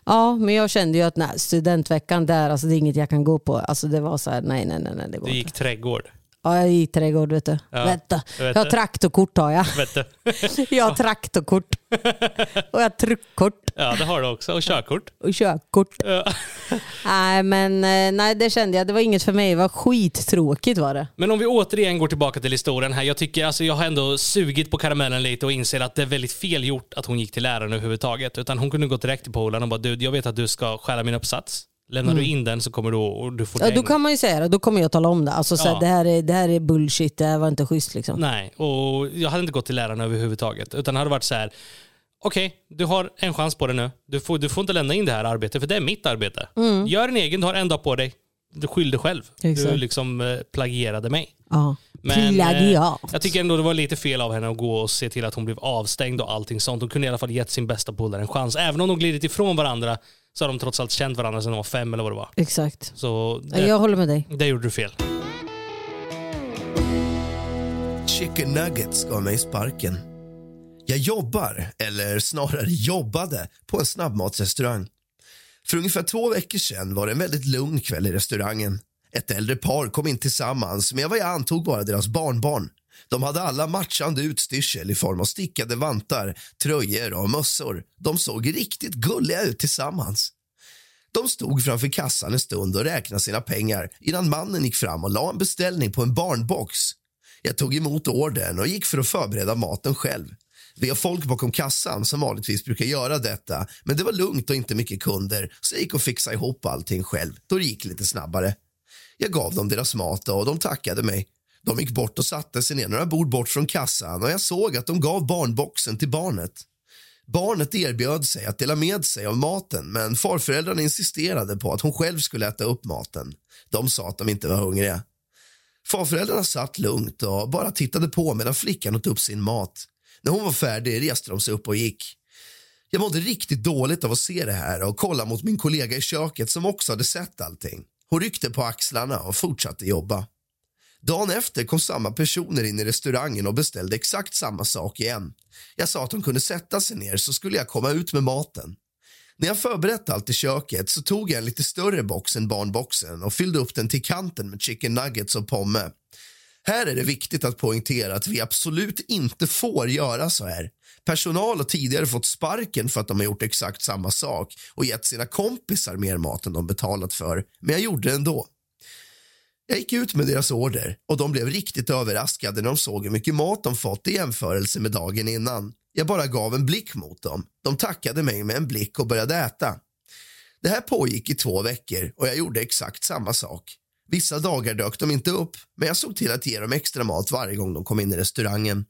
Ja, men jag kände ju att nej, studentveckan där, alltså, det är inget jag kan gå på. Alltså, det var så här, nej, nej, nej, nej det går Du inte. gick trädgård. Ja, jag gick trädgård vet du. Ja, Vänta. jag vet Jag har traktorkort har jag. Vet du? Jag har traktorkort. Och jag har truckkort Ja, det har du också. Och körkort. och körkort. Ja. Nej, men eh, nej, det kände jag. Det var inget för mig. Det var skittråkigt var det. Men om vi återigen går tillbaka till historien här. Jag tycker, alltså jag har ändå sugit på karamellen lite och inser att det är väldigt fel gjort att hon gick till läraren överhuvudtaget. Utan hon kunde gå direkt till polaren och bara du, jag vet att du ska skära min uppsats. Lämnar du in den så kommer du och du får Mm. Ja, då kan man ju säga det. Då kommer jag tala om det. Alltså, så Ja. det, här är, det här är bullshit. Det här var inte schysst liksom. Nej, och jag hade inte gått till läraren överhuvudtaget. Utan det hade varit så här. Okej, du har en chans på det nu. Du får, du får inte lämna in det här arbetet, för det är mitt arbete. Gör en egen, du har en dag på dig. Du skyll dig själv. Du Mm. Exakt. liksom eh, plagierade mig. Ja. Men, Plagiat. eh, jag tycker ändå det var lite fel av henne att gå och se till att hon blev avstängd och allting sånt. Hon kunde i alla fall gett sin bästa polare en chans. Även om de glidit ifrån varandra så har de trots allt känt varandra sedan de var fem eller vad det var. Exakt. Så det, Jag håller med dig. det gjorde du fel. Chicken Nuggets gav mig sparken. Jag jobbar, eller snarare jobbade, på en snabbmatsrestaurang. För ungefär två veckor sedan var det en väldigt lugn kväll i restaurangen. Ett äldre par kom in tillsammans med vad jag antog bara deras barnbarn. De hade alla matchande utstyrsel i form av stickade vantar, tröjor och mössor. De såg riktigt gulliga ut tillsammans. De stod framför kassan en stund och räknade sina pengar innan mannen gick fram och la en beställning på en barnbox. Jag tog emot ordern och gick för att förbereda maten själv. Vi har folk bakom kassan som vanligtvis brukar göra detta men det var lugnt och inte mycket kunder så jag gick och fixade ihop allting själv då det gick lite snabbare. Jag gav dem deras mat och de tackade mig. De gick bort och satte sig ner några bord bort från kassan och jag såg att de gav barnboxen till barnet. Barnet erbjöd sig att dela med sig av maten men farföräldrarna insisterade på att hon själv skulle äta upp maten. De sa att de inte var hungriga. Farföräldrarna satt lugnt och bara tittade på medan flickan åt upp sin mat. När hon var färdig reste de sig upp och gick. Jag mådde riktigt dåligt av att se det här och kolla mot min kollega i köket som också hade sett allting. Hon ryckte på axlarna och fortsatte jobba. Dagen efter kom samma personer in i restaurangen och beställde exakt samma sak igen. Jag sa att de kunde sätta sig ner så skulle jag komma ut med maten. När jag förberett allt i köket så tog jag en lite större box än barnboxen och fyllde upp den till kanten med chicken nuggets och pomme. Här är det viktigt att poängtera att vi absolut inte får göra så här. Personal har tidigare fått sparken för att de har gjort exakt samma sak och gett sina kompisar mer mat än de betalat för, men jag gjorde det ändå. Jag gick ut med deras order och de blev riktigt överraskade när de såg hur mycket mat de fått i jämförelse med dagen innan. Jag bara gav en blick mot dem. De tackade mig med en blick och började äta. Det här pågick i två veckor och jag gjorde exakt samma sak. Vissa dagar dök de inte upp, men jag såg till att ge dem extra mat varje gång de kom in i restaurangen.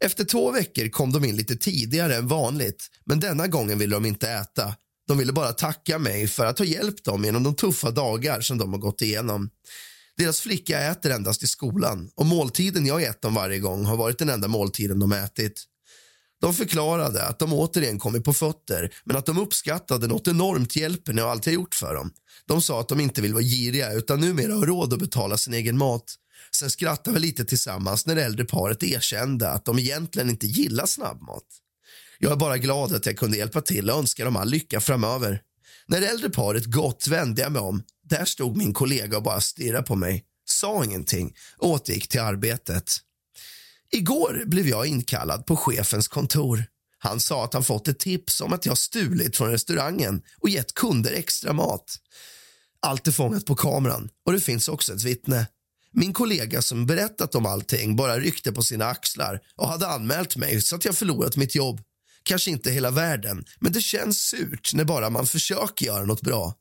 Efter två veckor kom de in lite tidigare än vanligt, men denna gången ville de inte äta. De ville bara tacka mig för att ha hjälpt dem genom de tuffa dagar som de har gått igenom. Deras flicka äter endast i skolan och måltiden jag gett dem varje gång har varit den enda måltiden de ätit. De förklarade att de återigen kommit på fötter men att de uppskattade något enormt hjälpen jag alltid gjort för dem. De sa att de inte vill vara giriga utan numera har råd att betala sin egen mat. Sen skrattade vi lite tillsammans när det äldre paret erkände att de egentligen inte gillar snabbmat. Jag är bara glad att jag kunde hjälpa till och önskar dem all lycka framöver. När det äldre paret gått vände jag mig om. Där stod min kollega och bara stirrade på mig. Sa ingenting och återgick till arbetet. Igår blev jag inkallad på chefens kontor. Han sa att han fått ett tips om att jag stulit från restaurangen och gett kunder extra mat. Allt är fångat på kameran och det finns också ett vittne. Min kollega som berättat om allting bara ryckte på sina axlar och hade anmält mig så att jag förlorat mitt jobb. Kanske inte hela världen, men det känns surt när bara man försöker göra något bra.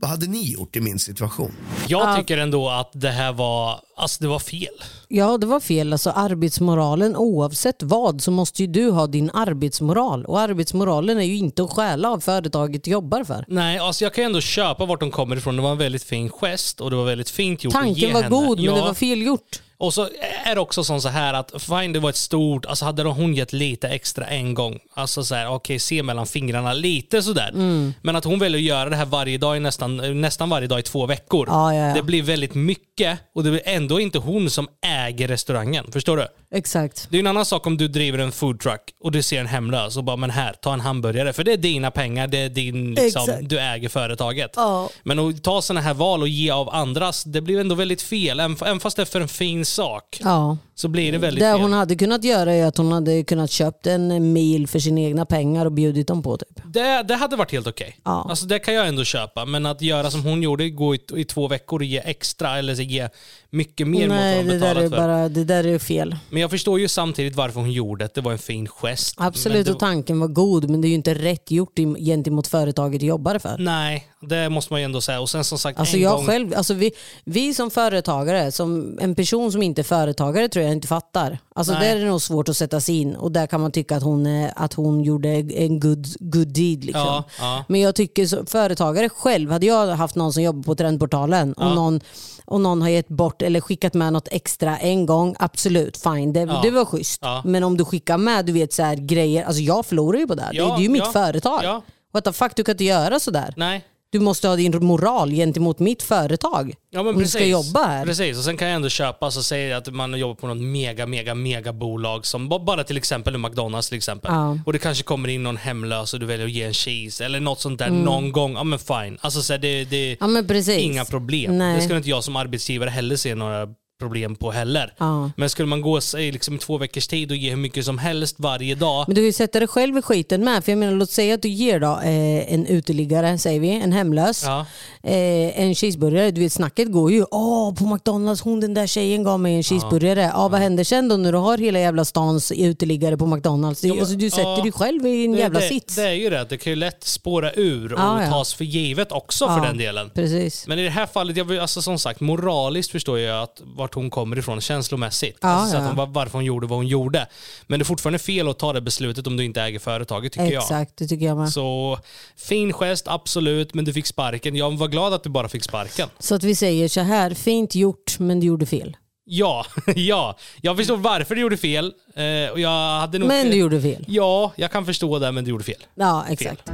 Vad hade ni gjort i min situation? Jag tycker ändå att det här var, alltså det var fel. Ja, det var fel. Alltså arbetsmoralen, oavsett vad så måste ju du ha din arbetsmoral. Och arbetsmoralen är ju inte att stjäla av företaget du jobbar för. Nej, alltså jag kan ändå köpa vart de kommer ifrån. Det var en väldigt fin gest och det var väldigt fint gjort att ge Tanken var henne. god ja. men det var fel gjort. Och så är det också som så här att fine det var ett stort, alltså hade hon gett lite extra en gång, alltså så här, okej se mellan fingrarna lite sådär. Mm. Men att hon väljer att göra det här varje dag, i nästan, nästan varje dag i två veckor. Ja, ja. Det blir väldigt mycket och det är ändå inte hon som äger restaurangen. Förstår du? Exakt. Det är en annan sak om du driver en foodtruck och du ser en hemlös och bara men här, ta en hamburgare. För det är dina pengar, det är din, liksom, du äger företaget. Ja. Men att ta sådana här val och ge av andras, det blir ändå väldigt fel. Även fast det är för en fin sak Ja. Så blir det väldigt Det fel. hon hade kunnat göra är att hon hade kunnat köpt en mil för sina egna pengar och bjudit dem på typ. Det, det hade varit helt okej. Ja. Alltså det kan jag ändå köpa. Men att göra som hon gjorde, gå i, i två veckor och ge extra eller så ge mycket mer mot vad Nej, hon det där, betalat är för. bara, det där är fel. Men jag förstår ju samtidigt varför hon gjorde det. Det var en fin gest. Absolut, det, och tanken var god men det är ju inte rätt gjort i- gentemot företaget du jobbar för. Nej, det måste man ju ändå säga. Och sen som sagt, Alltså en jag gång... själv, alltså vi, vi som företagare, som en person som inte är företagare tror jag inte fattar. Alltså Nej. där är det nog svårt att sätta sig in och där kan man tycka att hon, att hon gjorde en good, good deed. Liksom. Ja, ja. Men jag tycker som företagare själv, hade jag haft någon som jobbar på Trendportalen och, någon, och någon har gett bort eller skickat med något extra en gång, absolut fine, det, Ja. det var schysst. Ja. Men om du skickar med du vet, så här, grejer, alltså jag förlorar ju på det. det, Ja, är ju mitt ja, företag. ja. What the fuck, du kan inte göra sådär. Nej. Du måste ha din moral gentemot mitt företag. Ja, men om precis. du ska jobba här. Precis, och sen kan jag ändå köpa, så säger att man jobbar på något mega, mega, mega bolag som ba- bara till exempel McDonalds till exempel. Ja. Och det kanske kommer in någon hemlös och du väljer att ge en cheese eller något sånt Mm. där någon gång. Ja men fine. Alltså så här, det, det Ja, men precis. inga problem. Nej. Det skulle inte jag som arbetsgivare heller se några problem på heller. Ja. Men skulle man gå i liksom, två veckors tid och ge hur mycket som helst varje dag. Men du kan ju sätta dig själv i skiten med. För jag menar, låt säga att du ger då, eh, en uteliggare, säger vi, en hemlös, Ja. eh, en cheeseburgare. Du vet snacket går ju, åh på McDonalds, hon den där tjejen gav mig en cheeseburgare. Ja, vad händer sen då när du har hela jävla stans uteliggare på McDonalds? men- alltså, du sätter ja. dig själv i en Det, jävla det, sits. det är ju det, det kan ju lätt spåra ur och Ja, ja. tas för givet också Ja, för den delen. Precis. Men i det här fallet, jag vill, alltså som sagt, moraliskt förstår jag att vart hon kommer ifrån känslomässigt. Ja, alltså, så ja. att hon, var- varför hon gjorde vad hon gjorde. Men det är fortfarande fel att ta det beslutet om du inte äger företaget tycker jag. Exakt, det tycker jag med. Så. Så fin gest, absolut, men du fick sparken. Jag var glad att du bara fick sparken. att vi säger så här, fint gjort men du gjorde fel. Ja, ja. Jag förstår varför du gjorde fel. Eh, och jag hade nog... Men du gjorde fel. Ja, jag kan förstå det, men du gjorde fel. Ja, exakt.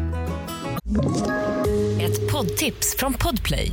Ett poddtips från Podplay.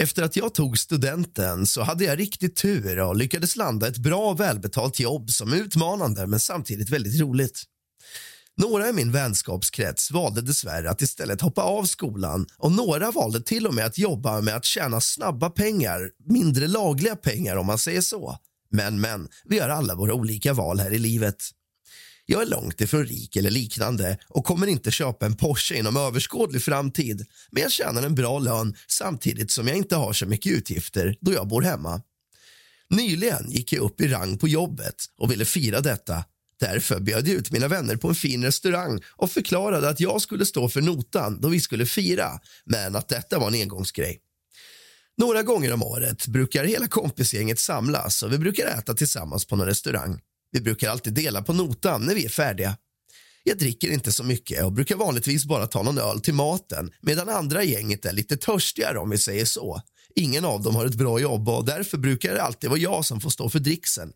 Efter att jag tog studenten så hade jag riktigt tur och lyckades landa ett bra välbetalt jobb som är utmanande men samtidigt väldigt roligt. Några i min vänskapskrets valde dessvärre att istället hoppa av skolan och några valde till och med att jobba med att tjäna snabba pengar, mindre lagliga pengar om man säger så. Men, men, vi har alla våra olika val här i livet. Jag är långt ifrån rik eller liknande och kommer inte köpa en Porsche inom överskådlig framtid men jag tjänar en bra lön samtidigt som jag inte har så mycket utgifter då jag bor hemma. Nyligen gick jag upp i rang på jobbet och ville fira detta. Därför bjöd jag ut mina vänner på en fin restaurang och förklarade att jag skulle stå för notan då vi skulle fira, men att detta var en engångsgrej. Några gånger om året brukar hela kompisgänget samlas och vi brukar äta tillsammans på någon restaurang. Vi brukar alltid dela på notan när vi är färdiga. Jag dricker inte så mycket och brukar vanligtvis bara ta någon öl till maten medan andra gänget är lite törstigare om vi säger så. Ingen av dem har ett bra jobb och därför brukar det alltid vara jag som får stå för dricksen.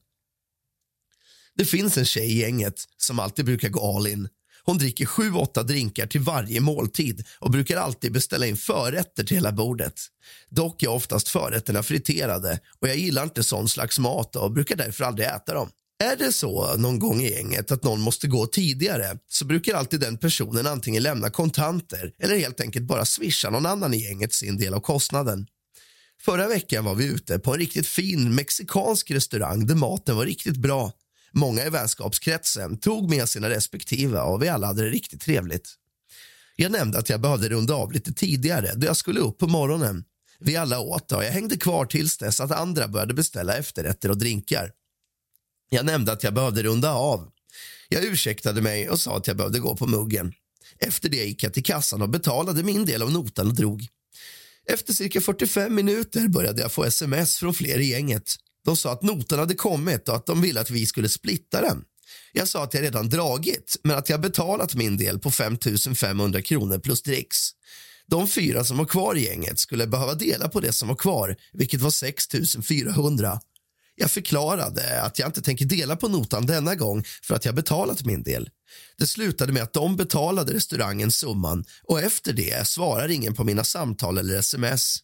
Det finns en tjej i gänget som alltid brukar gå all in. Hon dricker sju, åtta drinkar till varje måltid och brukar alltid beställa in förrätter till hela bordet. Dock är oftast förrätterna friterade och jag gillar inte sån slags mat och brukar därför aldrig äta dem. Är det så någon gång i gänget att någon måste gå tidigare så brukar alltid den personen antingen lämna kontanter eller helt enkelt bara swisha någon annan i gänget sin del av kostnaden. Förra veckan var vi ute på en riktigt fin mexikansk restaurang där maten var riktigt bra. Många i vänskapskretsen tog med sina respektive och vi alla hade det riktigt trevligt. Jag nämnde att jag behövde runda av lite tidigare då jag skulle upp på morgonen. Vi alla åt och jag hängde kvar tills dess att andra började beställa efterrätter och drinkar. Jag nämnde att jag behövde runda av. Jag ursäktade mig och sa att jag behövde gå på muggen. Efter det gick jag till kassan och betalade min del av notan och drog. Efter cirka 45 minuter började jag få sms från fler i gänget. De sa att notan hade kommit och att de ville att vi skulle splitta den. Jag sa att jag redan dragit, men att jag betalat min del på 5 500 kronor plus dricks. De fyra som var kvar i gänget skulle behöva dela på det som var kvar, vilket var 6 400. Jag förklarade att jag inte tänker dela på notan denna gång för att jag betalat min del. Det slutade med att de betalade restaurangen summan och efter det svarar ingen på mina samtal eller sms.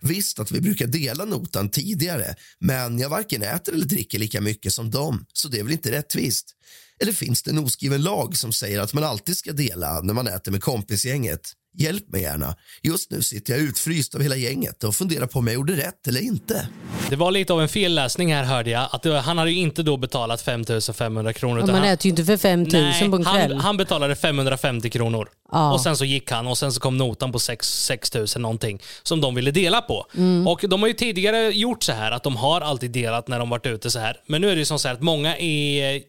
Visst att vi brukar dela notan tidigare men jag varken äter eller dricker lika mycket som dem, så det är väl inte rättvist. Eller finns det en oskriven lag som säger att man alltid ska dela när man äter med kompisgänget? Hjälp mig gärna. Just nu sitter jag utfryst av hela gänget och funderar på om jag gjorde rätt eller inte. Det var lite av en felläsning här hörde jag. Att det, han hade ju inte då betalat 5500 kronor. Ja, man han, äter ju inte för 5000 på en kväll. han, han betalade 550 kronor. Ja. Och sen så gick han och sen så kom notan på 6 000 någonting som de ville dela på. Mm. Och de har ju tidigare gjort så här att de har alltid delat när de varit ute så här. Men nu är det ju som så här att många i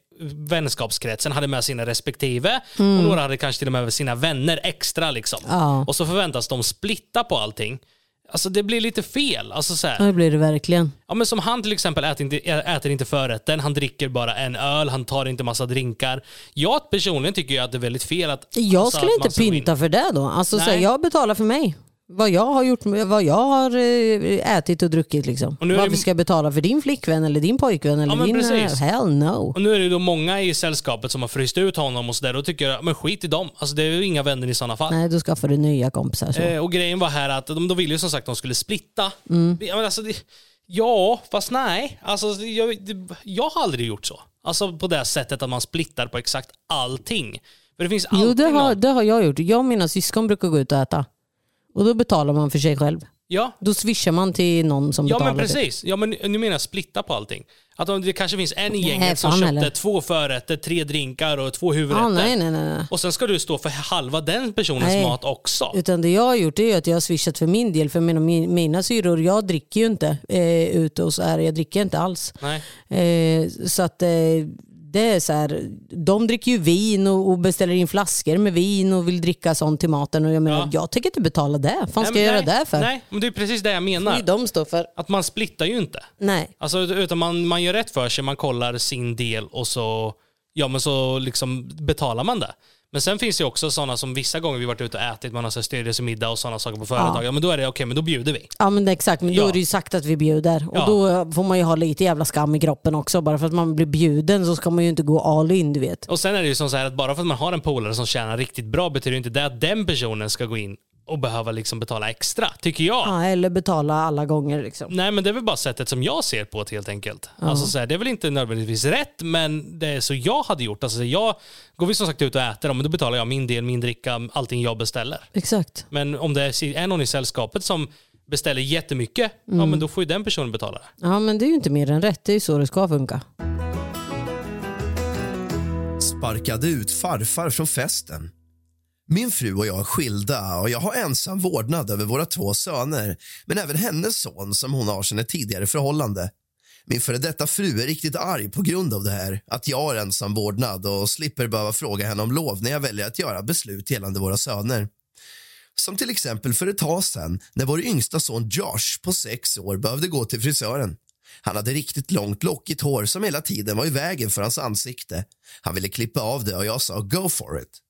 vänskapskretsen hade med sina respektive och några hade kanske till och med sina vänner extra liksom. Mm. Ja. Och så förväntas de splitta på allting. Alltså det blir lite fel. Alltså så här. Ja, det blir det verkligen. Ja, men som han till exempel äter inte, äter inte förrätten, han dricker bara en öl, han tar inte massa drinkar. Jag personligen tycker ju att det är väldigt fel att... Jag alltså, skulle att inte gå in- pynta för det då. Alltså, så här, jag betalar för mig. Vad jag har, gjort, vad jag har eh, ätit och druckit. Liksom. Och Varför det- ska jag betala för din flickvän eller din pojkvän? Eller men din, precis. hell no. Och nu är det då många i sällskapet som har fryst ut honom och sådär. Då tycker jag, men skit i dem. Alltså det är ju inga vänner i sådana fall. Nej, då skaffar du nya kompisar. Så. Eh, och grejen var här att de, de ville ju som sagt att de skulle splitta. Mm. Ja, men alltså, det, ja, fast nej. Alltså, jag, det, jag har aldrig gjort så. Alltså på det sättet att man splittar på exakt allting. För det finns alltid Jo, det har, någon- det har jag gjort. Jag och mina syskon brukar gå ut och äta. Och då betalar man för sig själv. Ja, Då swishar man till någon som Ja betalar. men det. precis. Ja, men nu menar jag splitta på allting. Att om det kanske finns en i Nej, gänget som fan köpte heller. två förrätter, tre drinkar och två huvudrätter. Ah, nej, nej, nej, nej. Och sen ska du stå för halva den personens Nej. mat också. Utan det jag har gjort är att jag har swishat för min del. För mina, mi- mina syror, jag dricker ju inte eh, ute och så här. Jag dricker inte alls. Nej. Eh, så att eh, det är så här, de dricker ju vin och, och beställer in flaskor med vin och vill dricka sånt till maten. Och jag menar, Ja. jag tänker inte betala det. Vad fan ska Nej, jag men göra nej, det för? Nej, men det är precis det jag Det är menar. de står för. Att man splittar ju inte. Nej. Alltså, utan man, man gör rätt för sig, man kollar sin del och så, ja, men så liksom betalar man det. Men sen finns det också sådana som vissa gånger vi varit ute och ätit, man har styrelsemiddag och sådana saker på företag. Ja. men då är det okej, men då bjuder vi. Ja men det exakt, men då Ja. är det ju sagt att vi bjuder. Och Ja. då får man ju ha lite jävla skam i kroppen också. Bara för att man blir bjuden så ska man ju inte gå all in du vet. Och sen är det ju som så här att bara för att man har en polare som tjänar riktigt bra betyder ju inte det att den personen ska gå in och behöva liksom betala extra, tycker jag. Ja, eller betala alla gånger liksom. Nej men det är väl bara sättet som jag ser på det helt enkelt. Alltså, så här, det är väl inte nödvändigtvis rätt men det är så jag hade gjort. Alltså, jag, går vi som sagt ut och äter, men då betalar jag min del, min dricka, allting jag beställer. Exakt. Men om det är någon i sällskapet som beställer jättemycket, ja Mm. men då får ju den personen betala det. Ja men det är ju inte mer än rätt, det är ju så det ska funka. Sparkade ut farfar från festen. Min fru och jag är skilda och jag har ensam vårdnad över våra två söner men även hennes son som hon har sedan ett tidigare förhållande. Min före detta fru är riktigt arg på grund av det här att jag har ensam vårdnad och slipper behöva fråga henne om lov när jag väljer att göra beslut gällande våra söner. Som till exempel för ett tag sedan när vår yngsta son Josh på sex år behövde gå till frisören. Han hade riktigt långt lockigt hår som hela tiden var i vägen för hans ansikte. Han ville klippa av det och jag sa go for it.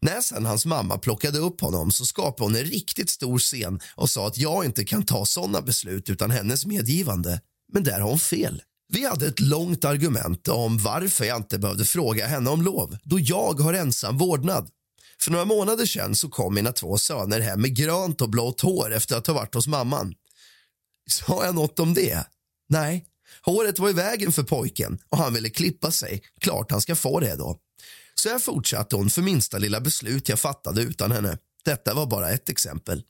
När sen hans mamma plockade upp honom så skapade hon en riktigt stor scen och sa att jag inte kan ta såna beslut utan hennes medgivande. Men där har hon fel. Vi hade ett långt argument om varför jag inte behövde fråga henne om lov då jag har ensam vårdnad. För några månader sedan så kom mina två söner hem med grönt och blått hår efter att ha varit hos mamman. Sa jag något om det? Nej. Håret var i vägen för pojken och han ville klippa sig. Klart han ska få det då. Så jag fortsatte hon för minsta lilla beslut jag fattade utan henne. Detta var bara ett exempel.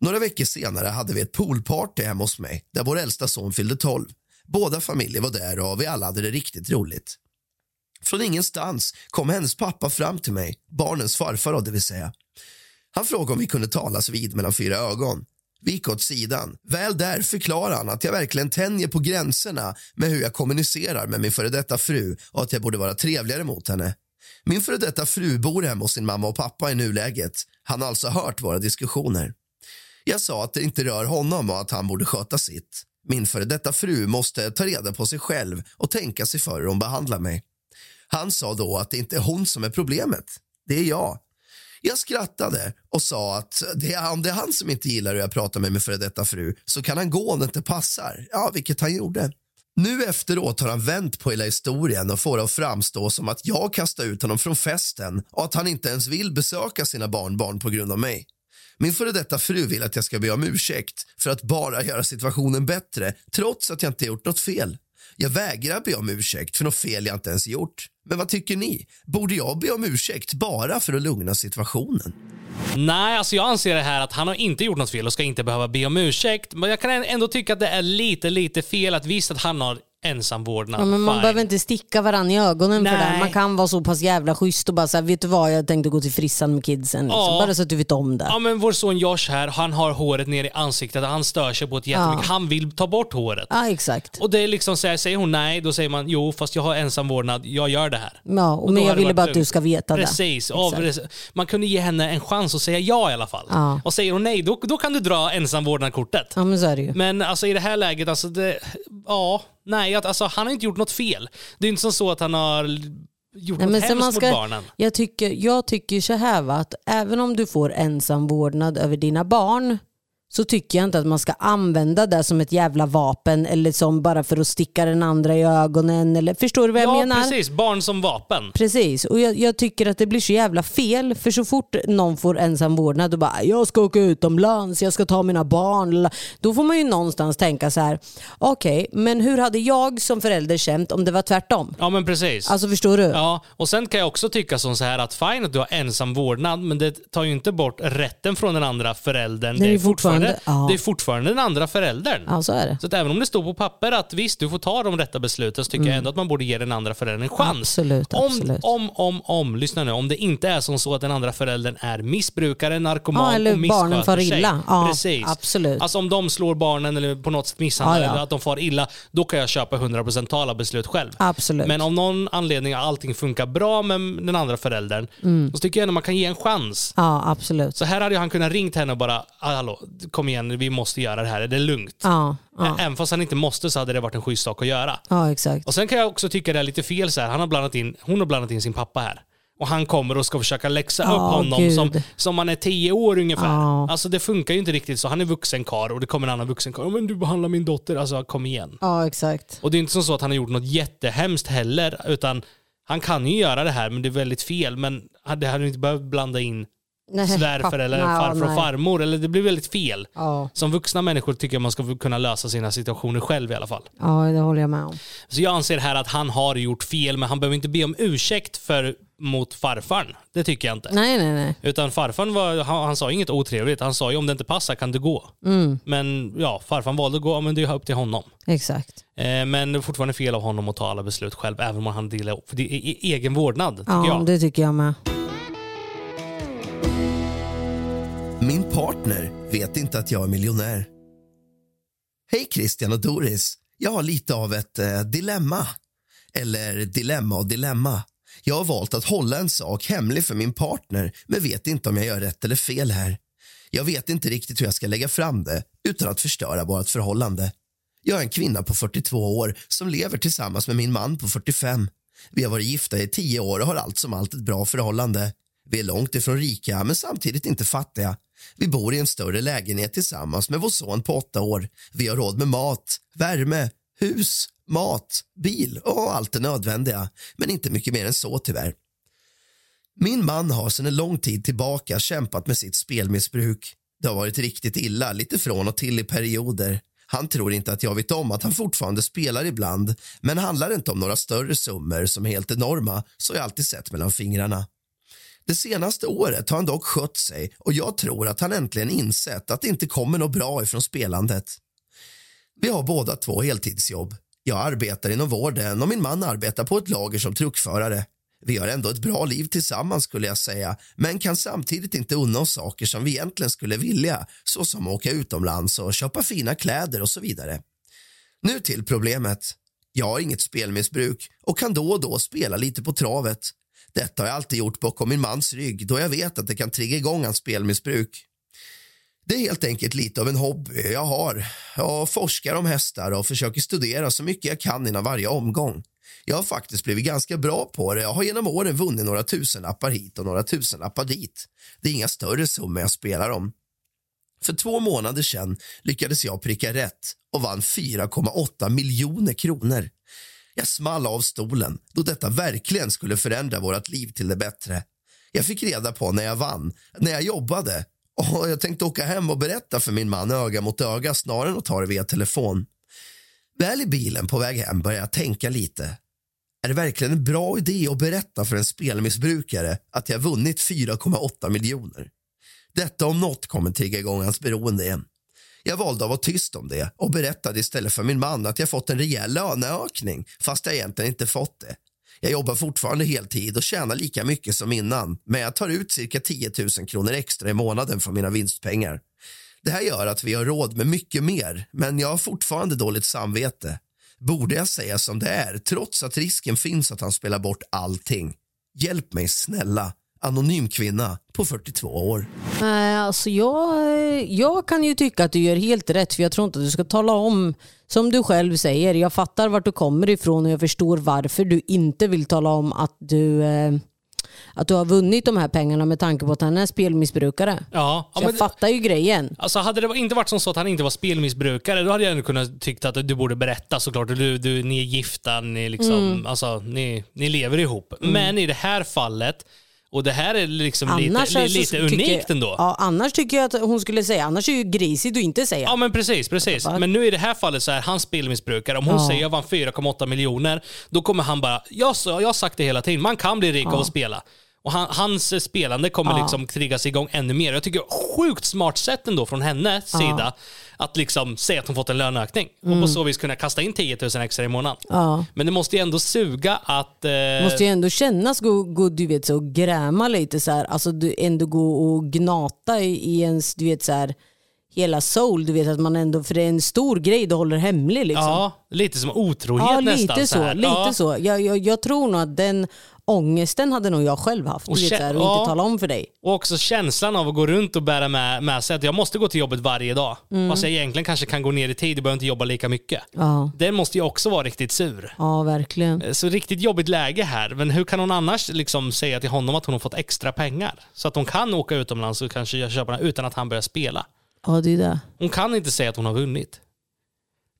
Några veckor senare hade vi ett poolparty hemma hos mig där vår äldsta son fyllde 12. Båda familjer var där och vi alla hade det riktigt roligt. Från ingenstans kom hennes pappa fram till mig, barnens farfar då, det vill säga. Han frågade om vi kunde talas vid mellan fyra ögon. Vi gick åt sidan. Väl där förklarade han att jag verkligen tänjer på gränserna med hur jag kommunicerar med min före detta fru och att jag borde vara trevligare mot henne. Min före detta fru bor hemma hos sin mamma och pappa i nuläget. Han har alltså hört våra diskussioner. Jag sa att det inte rör honom och att han borde sköta sitt. Min före detta fru måste ta reda på sig själv och tänka sig för hur hon behandlar mig. Han sa då att det inte är hon som är problemet. Det är jag. Jag skrattade och sa att det är, om det är han som inte gillar hur jag pratar med min före detta fru så kan han gå om det inte passar. Ja, vilket han gjorde. Nu efteråt har han vänt på hela historien och får det att framstå som att jag kastar ut honom från festen och att han inte ens vill besöka sina barnbarn på grund av mig. Min före detta fru vill att jag ska be om ursäkt för att bara göra situationen bättre trots att jag inte gjort något fel. Jag vägrar be om ursäkt för något fel jag inte ens gjort. Men vad tycker ni? Borde jag be om ursäkt bara för att lugna situationen? Nej, alltså jag anser det här att han har inte gjort något fel och ska inte behöva be om ursäkt. Men jag kan ändå tycka att det är lite, lite fel att visst att han har ensam vårdnad. Ja, men man Fine. behöver inte sticka varandra i ögonen för Nej. det. Man kan vara så pass jävla schysst och bara säga, vet du vad, jag tänkte gå till frissan med kidsen. Liksom. Ja. Bara så att du vet om det. Ja men vår son Josh här, han har håret ner i ansiktet och han stör sig på ett jättemycket. Han vill ta bort håret. Ja, exakt. Och det är liksom så här, säger hon nej, då säger man jo fast jag har ensam vårdnad, jag gör det här. Ja, och då men jag ville bara att du ska veta Precis. det. Exakt. man kunde ge henne en chans att säga ja i alla fall. Ja. Och säger hon nej, då, då kan du dra ensam vårdnad-kortet. Ja men så är det ju. Men alltså i det här läget, alltså det, ja, nej, alltså, han har inte gjort något fel. Det är inte som så att han har gjort Nej, något hemskt man ska, mot barnen. jag, tycker, jag tycker så här va, att även om du får ensam vårdnad över dina barn så tycker jag inte att man ska använda det som ett jävla vapen eller som bara för att sticka den andra i ögonen. Eller, förstår du vad jag Ja, menar? precis. Barn som vapen. Precis, och jag, jag tycker att det blir så jävla fel för så fort någon får ensam vårdnad och bara jag ska åka utomlands, jag ska ta mina barn. Då får man ju någonstans tänka så här, okej men hur hade jag som förälder känt om det var tvärtom? Ja, men precis. Alltså förstår du? Ja, och sen kan jag också tycka som så här att fine att du har ensam vårdnad, men det tar ju inte bort rätten från den andra föräldern. Är Det är fortfarande- fortfarande, ja. det är fortfarande den andra föräldern. Ja, så är det. Så att även om det står på papper att visst, du får ta de rätta besluten, så tycker jag ändå att man borde ge den andra föräldern en chans. Mm. Absolut, om, absolut. om, om, om, lyssna nu, om det inte är som så att den andra föräldern är missbrukare, narkoman Ja, eller och missköter barnen far sig. illa. Ja, Precis. absolut. Alltså om de slår barnen eller på något sätt misshandlar Ja, eller att de far illa, då kan jag köpa 100% tala beslut själv. Absolut. Men om någon anledning allting funkar bra med den andra föräldern, Mm. så tycker jag ändå man kan ge en chans. Ja, absolut. Så här hade han kunnat ringt henne och bara, "Ah, hallå, kom igen, vi måste göra det här, är det lugnt? Ja, ja, Även fast han inte måste så hade det varit en schysst sak att göra. ja exakt. Och sen kan jag också tycka det är lite fel så här. Han har blandat in, hon har blandat in sin pappa här. Och han kommer och ska försöka läxa Ja, upp honom gud. som, som han är tio år ungefär. Ja. Alltså det funkar ju inte riktigt så. Han är vuxen karl och det kommer en annan vuxen karl. Men du behandlar min dotter. Alltså kom igen. Ja, exakt. Och det är inte som så att han har gjort något jättehemskt heller. Utan han kan ju göra det här men det är väldigt fel. Men det hade inte behövt blanda in Nej, papp- eller nej, farfar och farmor. Eller det blir väldigt fel. Ja. Som vuxna människor tycker jag man ska kunna lösa sina situationer själv i alla fall. ja, det håller jag med om. Så jag anser här att han har gjort fel, men han behöver inte be om ursäkt för, mot farfarn. Det tycker jag inte. Nej, nej, nej. Utan farfarn var, han, han sa inget otrevligt. Han sa ju om det inte passar kan du gå. Mm. Men ja, farfarn valde att gå, men det är upp till honom. Exakt. Eh, men det är fortfarande fel av honom att ta alla beslut själv, även om han delar för det är e- egen vårdnad, Ja, jag. det tycker jag med. Partner vet inte att jag är miljonär. Hej Christian och Doris. Jag har lite av ett eh, dilemma. Eller dilemma och dilemma. Jag har valt att hålla en sak hemlig för min partner men vet inte om jag gör rätt eller fel här. Jag vet inte riktigt hur jag ska lägga fram det utan att förstöra vårt förhållande. Jag är en kvinna på 42 år som lever tillsammans med min man på 45. Vi har varit gifta i 10 år och har allt som allt ett bra förhållande. Vi är långt ifrån rika, men samtidigt inte fattiga. Vi bor i en större lägenhet tillsammans med vår son på åtta år. Vi har råd med mat, värme, hus, mat, bil och allt det nödvändiga. Men inte mycket mer än så tyvärr. Min man har sedan en lång tid tillbaka kämpat med sitt spelmissbruk. Det har varit riktigt illa, lite från och till i perioder. Han tror inte att jag vet om att han fortfarande spelar ibland men handlar inte om några större summor som är helt enorma så har jag alltid sett mellan fingrarna. Det senaste året har han dock skött sig och jag tror att han äntligen insett att det inte kommer något bra ifrån spelandet. Vi har båda två heltidsjobb. Jag arbetar inom vården och min man arbetar på ett lager som truckförare. Vi har ändå ett bra liv tillsammans skulle jag säga men kan samtidigt inte unna oss saker som vi egentligen skulle vilja såsom åka utomlands och köpa fina kläder och så vidare. Nu till problemet. Jag har inget spelmissbruk och kan då och då spela lite på travet. Detta har jag alltid gjort bakom min mans rygg då jag vet att det kan trigga igång hans spelmissbruk. Det är helt enkelt lite av en hobby jag har. Jag forskar om hästar och försöker studera så mycket jag kan innan varje omgång. Jag har faktiskt blivit ganska bra på det. Jag har genom åren vunnit några tusenlappar hit och några tusenlappar dit. Det är inga större summor jag spelar om. För två månader sedan lyckades jag pricka rätt och vann 4,8 miljoner kronor. Jag small av stolen då detta verkligen skulle förändra vårt liv till det bättre. Jag fick reda på när jag vann, när jag jobbade och jag tänkte åka hem och berätta för min man öga mot öga snarare än att ta det via telefon. Väl i bilen på väg hem började jag tänka lite. Är det verkligen en bra idé att berätta för en spelmissbrukare att jag vunnit 4,8 miljoner? Detta om något kommer trigga igång hans beroende igen. Jag valde att vara tyst om det och berättade istället för min man att jag fått en rejäl löneökning fast jag egentligen inte fått det. Jag jobbar fortfarande heltid och tjänar lika mycket som innan men jag tar ut cirka 10 000 kronor extra i månaden från mina vinstpengar. Det här gör att vi har råd med mycket mer men jag har fortfarande dåligt samvete. Borde jag säga som det är trots att risken finns att han spelar bort allting? Hjälp mig snälla. Anonym kvinna på 42 år. Nej, alltså jag, jag kan ju tycka att du gör helt rätt för jag tror inte att du ska tala om, som du själv säger, jag fattar vart du kommer ifrån och jag förstår varför du inte vill tala om att du, eh, att du har vunnit de här pengarna med tanke på att han är spelmissbrukare. Ja, ja Så jag men det- fattar ju grejen. Alltså hade det inte varit som så att han inte var spelmissbrukare, då hade jag ändå kunnat tycka att du borde berätta såklart. Du, du, ni är gifta, ni, liksom, Mm. alltså, ni, ni lever ihop. Men i det här fallet, och det här är liksom Annars lite, lite tycker unikt ändå. Ja, annars tycker jag att hon skulle säga, annars är det ju grisigt att inte säga. Ja men precis, precis. Men nu i det här fallet så är han spelmissbrukare. Om hon Ja. säger jag vann 4,8 miljoner, då kommer han bara, jag, jag har sagt det hela tiden, man kan bli rik av att spela. Och han, hans spelande kommer Ja. liksom triggas igång ännu mer. Jag tycker sjukt smart sätt ändå från hennes sida att liksom säga att hon fått en löneökning. Och på så vis kunna kasta in 10 000 extra i månaden. Mm. Ja. Men det måste ju ändå suga att... Eh, måste ju ändå kännas gå, gå du vet, så, gräma lite så här. Alltså du ändå gå och gnata i, i ens, du vet så här, hela soul. Du vet att man ändå, för det är en stor grej du håller hemlig liksom. Ja, lite som otrohet Ja, nästan. lite så. här. Lite ja. så. Jag, jag, jag tror nog att den ångesten hade nog jag själv haft. Du Och vet, så här, och ja. inte tala om för dig. Och också känslan av att gå runt och bära med, med sig att jag måste gå till jobbet varje dag. Mm. Fast jag egentligen kanske kan gå ner i tid och behöver inte jobba lika mycket. Ja, Den måste ju också vara riktigt sur. ja verkligen. Så riktigt jobbigt läge här. Men hur kan hon annars liksom säga till honom att hon har fått extra pengar? Så att hon kan åka utomlands och kanske köpa den utan att han börjar spela. Ja, det är det. Hon kan inte säga att hon har vunnit.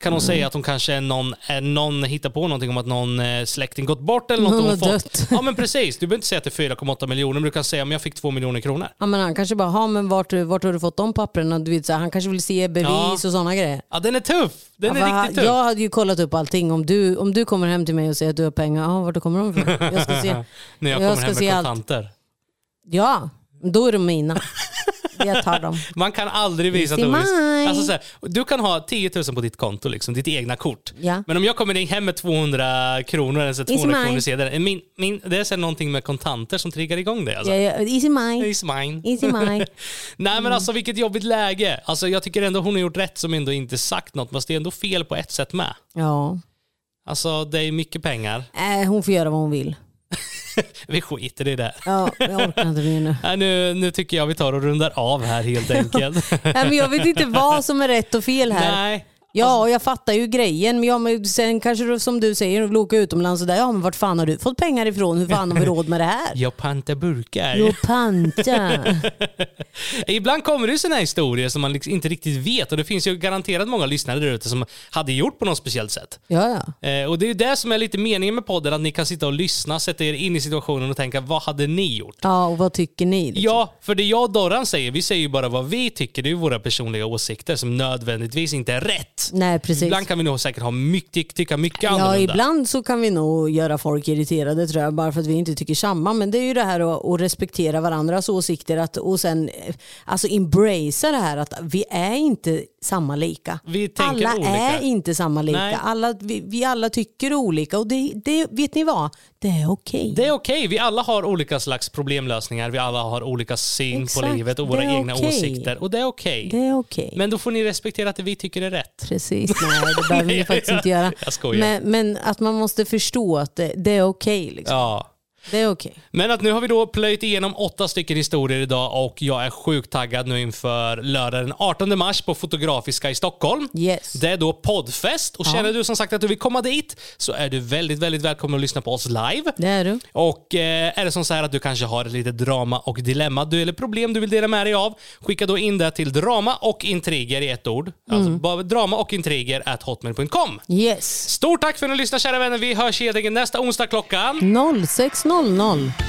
Kan hon säga att hon kanske är någon, är någon hittar på någonting om att någon eh, släkting gått bort eller något Någon hon fått. dött. Ja men precis, du behöver inte säga att det är 4,8 miljoner, men du kan säga om jag fick 2 miljoner kronor. Ja, men han kanske bara, ha, men vart, vart har du fått de papperna? Du vet, så här, han kanske vill se bevis Ja. och sådana grejer. Ja den är tuff, den Ja, är riktigt tuff. Jag hade ju kollat upp allting. Om du, om du kommer hem till mig och säger att du har pengar, ja, vart kommer de ifrån? Jag ska se. När jag, jag kommer hem med allt. kontanter. Ja, då är de mina. Jag tar dem. Man kan aldrig visa Easy Doris. mine. Alltså, så här, du kan ha 10 000 på ditt konto, liksom, ditt egna kort. Ja. Men om jag kommer in hem med 200 kronor, eller så här Easy 200 mine. kronor sedlar, min, min, det är så någonting med kontanter som triggar igång det. Alltså. Ja, ja, easy mine. It's mine. Easy mine. Nej men alltså vilket jobbigt läge. Alltså, jag tycker ändå hon har gjort rätt som ändå inte sagt något, men det är ändå fel på ett sätt med. Ja. Alltså det är mycket pengar. Äh, hon får göra vad hon vill. Vi skiter i det. Ja, jag orkar inte mer nu. Nej, nu, nu tycker jag vi tar och rundar av här helt enkelt. Nej, men jag vet inte vad som är rätt och fel här. Nej. Ja, och jag fattar ju grejen. Men, ja, men sen kanske du, som du säger, vill åka utomlands och där. Ja, men vart fan har du fått pengar ifrån? Hur fan har vi råd med det här? Jag pantar burkar. Jo, panta. Ibland kommer det ju såna här historier som man liksom inte riktigt vet och det finns ju garanterat många lyssnare där ute som hade gjort på något speciellt sätt. Ja, ja. Eh, och det är ju det som är lite meningen med podden, att ni kan sitta och lyssna, sätta er in i situationen och tänka vad hade ni gjort? Ja, och vad tycker ni? liksom? Ja, för det jag och Dorran säger, vi säger ju bara vad vi tycker. Det är ju våra personliga åsikter som nödvändigtvis inte är rätt. Nej, precis. Ibland kan vi nog säkert ha mycket, tycka mycket Ja, annorlunda. ibland så kan vi nog göra folk irriterade tror jag, bara för att vi inte tycker samma. Men det är ju det här att, att respektera varandras åsikter att, och sen eh, alltså embracea det här att vi är inte samma lika. Vi tänker alla olika. är inte samma lika. Nej. Alla, vi, vi alla tycker olika och det, det, vet ni vad? Det är okej. Det är okej, vi alla har olika slags problemlösningar, vi alla har olika syn Exakt, på livet och våra egna okej. åsikter. Och det är okej. Det är okej. Men då får ni respektera att vi tycker är rätt. Precis, nej det behöver ni faktiskt inte göra. jag skojar. Men, men att man måste förstå att det, det är okej. liksom. Ja. Det är okej. Men att nu har vi då plöjt igenom åtta stycken historier idag och jag är sjukt taggad nu inför lördag den 18 mars på Fotografiska i Stockholm. Yes. Det är då poddfest och känner du som sagt att du vill komma dit så är du väldigt, väldigt välkommen att lyssna på oss live. Det är du. Och eh, är det som så här att du kanske har ett litet drama och dilemma du, eller problem du vill dela med dig av, skicka då in det till drama och intriger i ett ord. Alltså bara drama och intriger at hotmail.com. Yes. Stort tack för att ni lyssnade kära vänner. Vi hörs helt enkelt nästa onsdag klockan 06.00.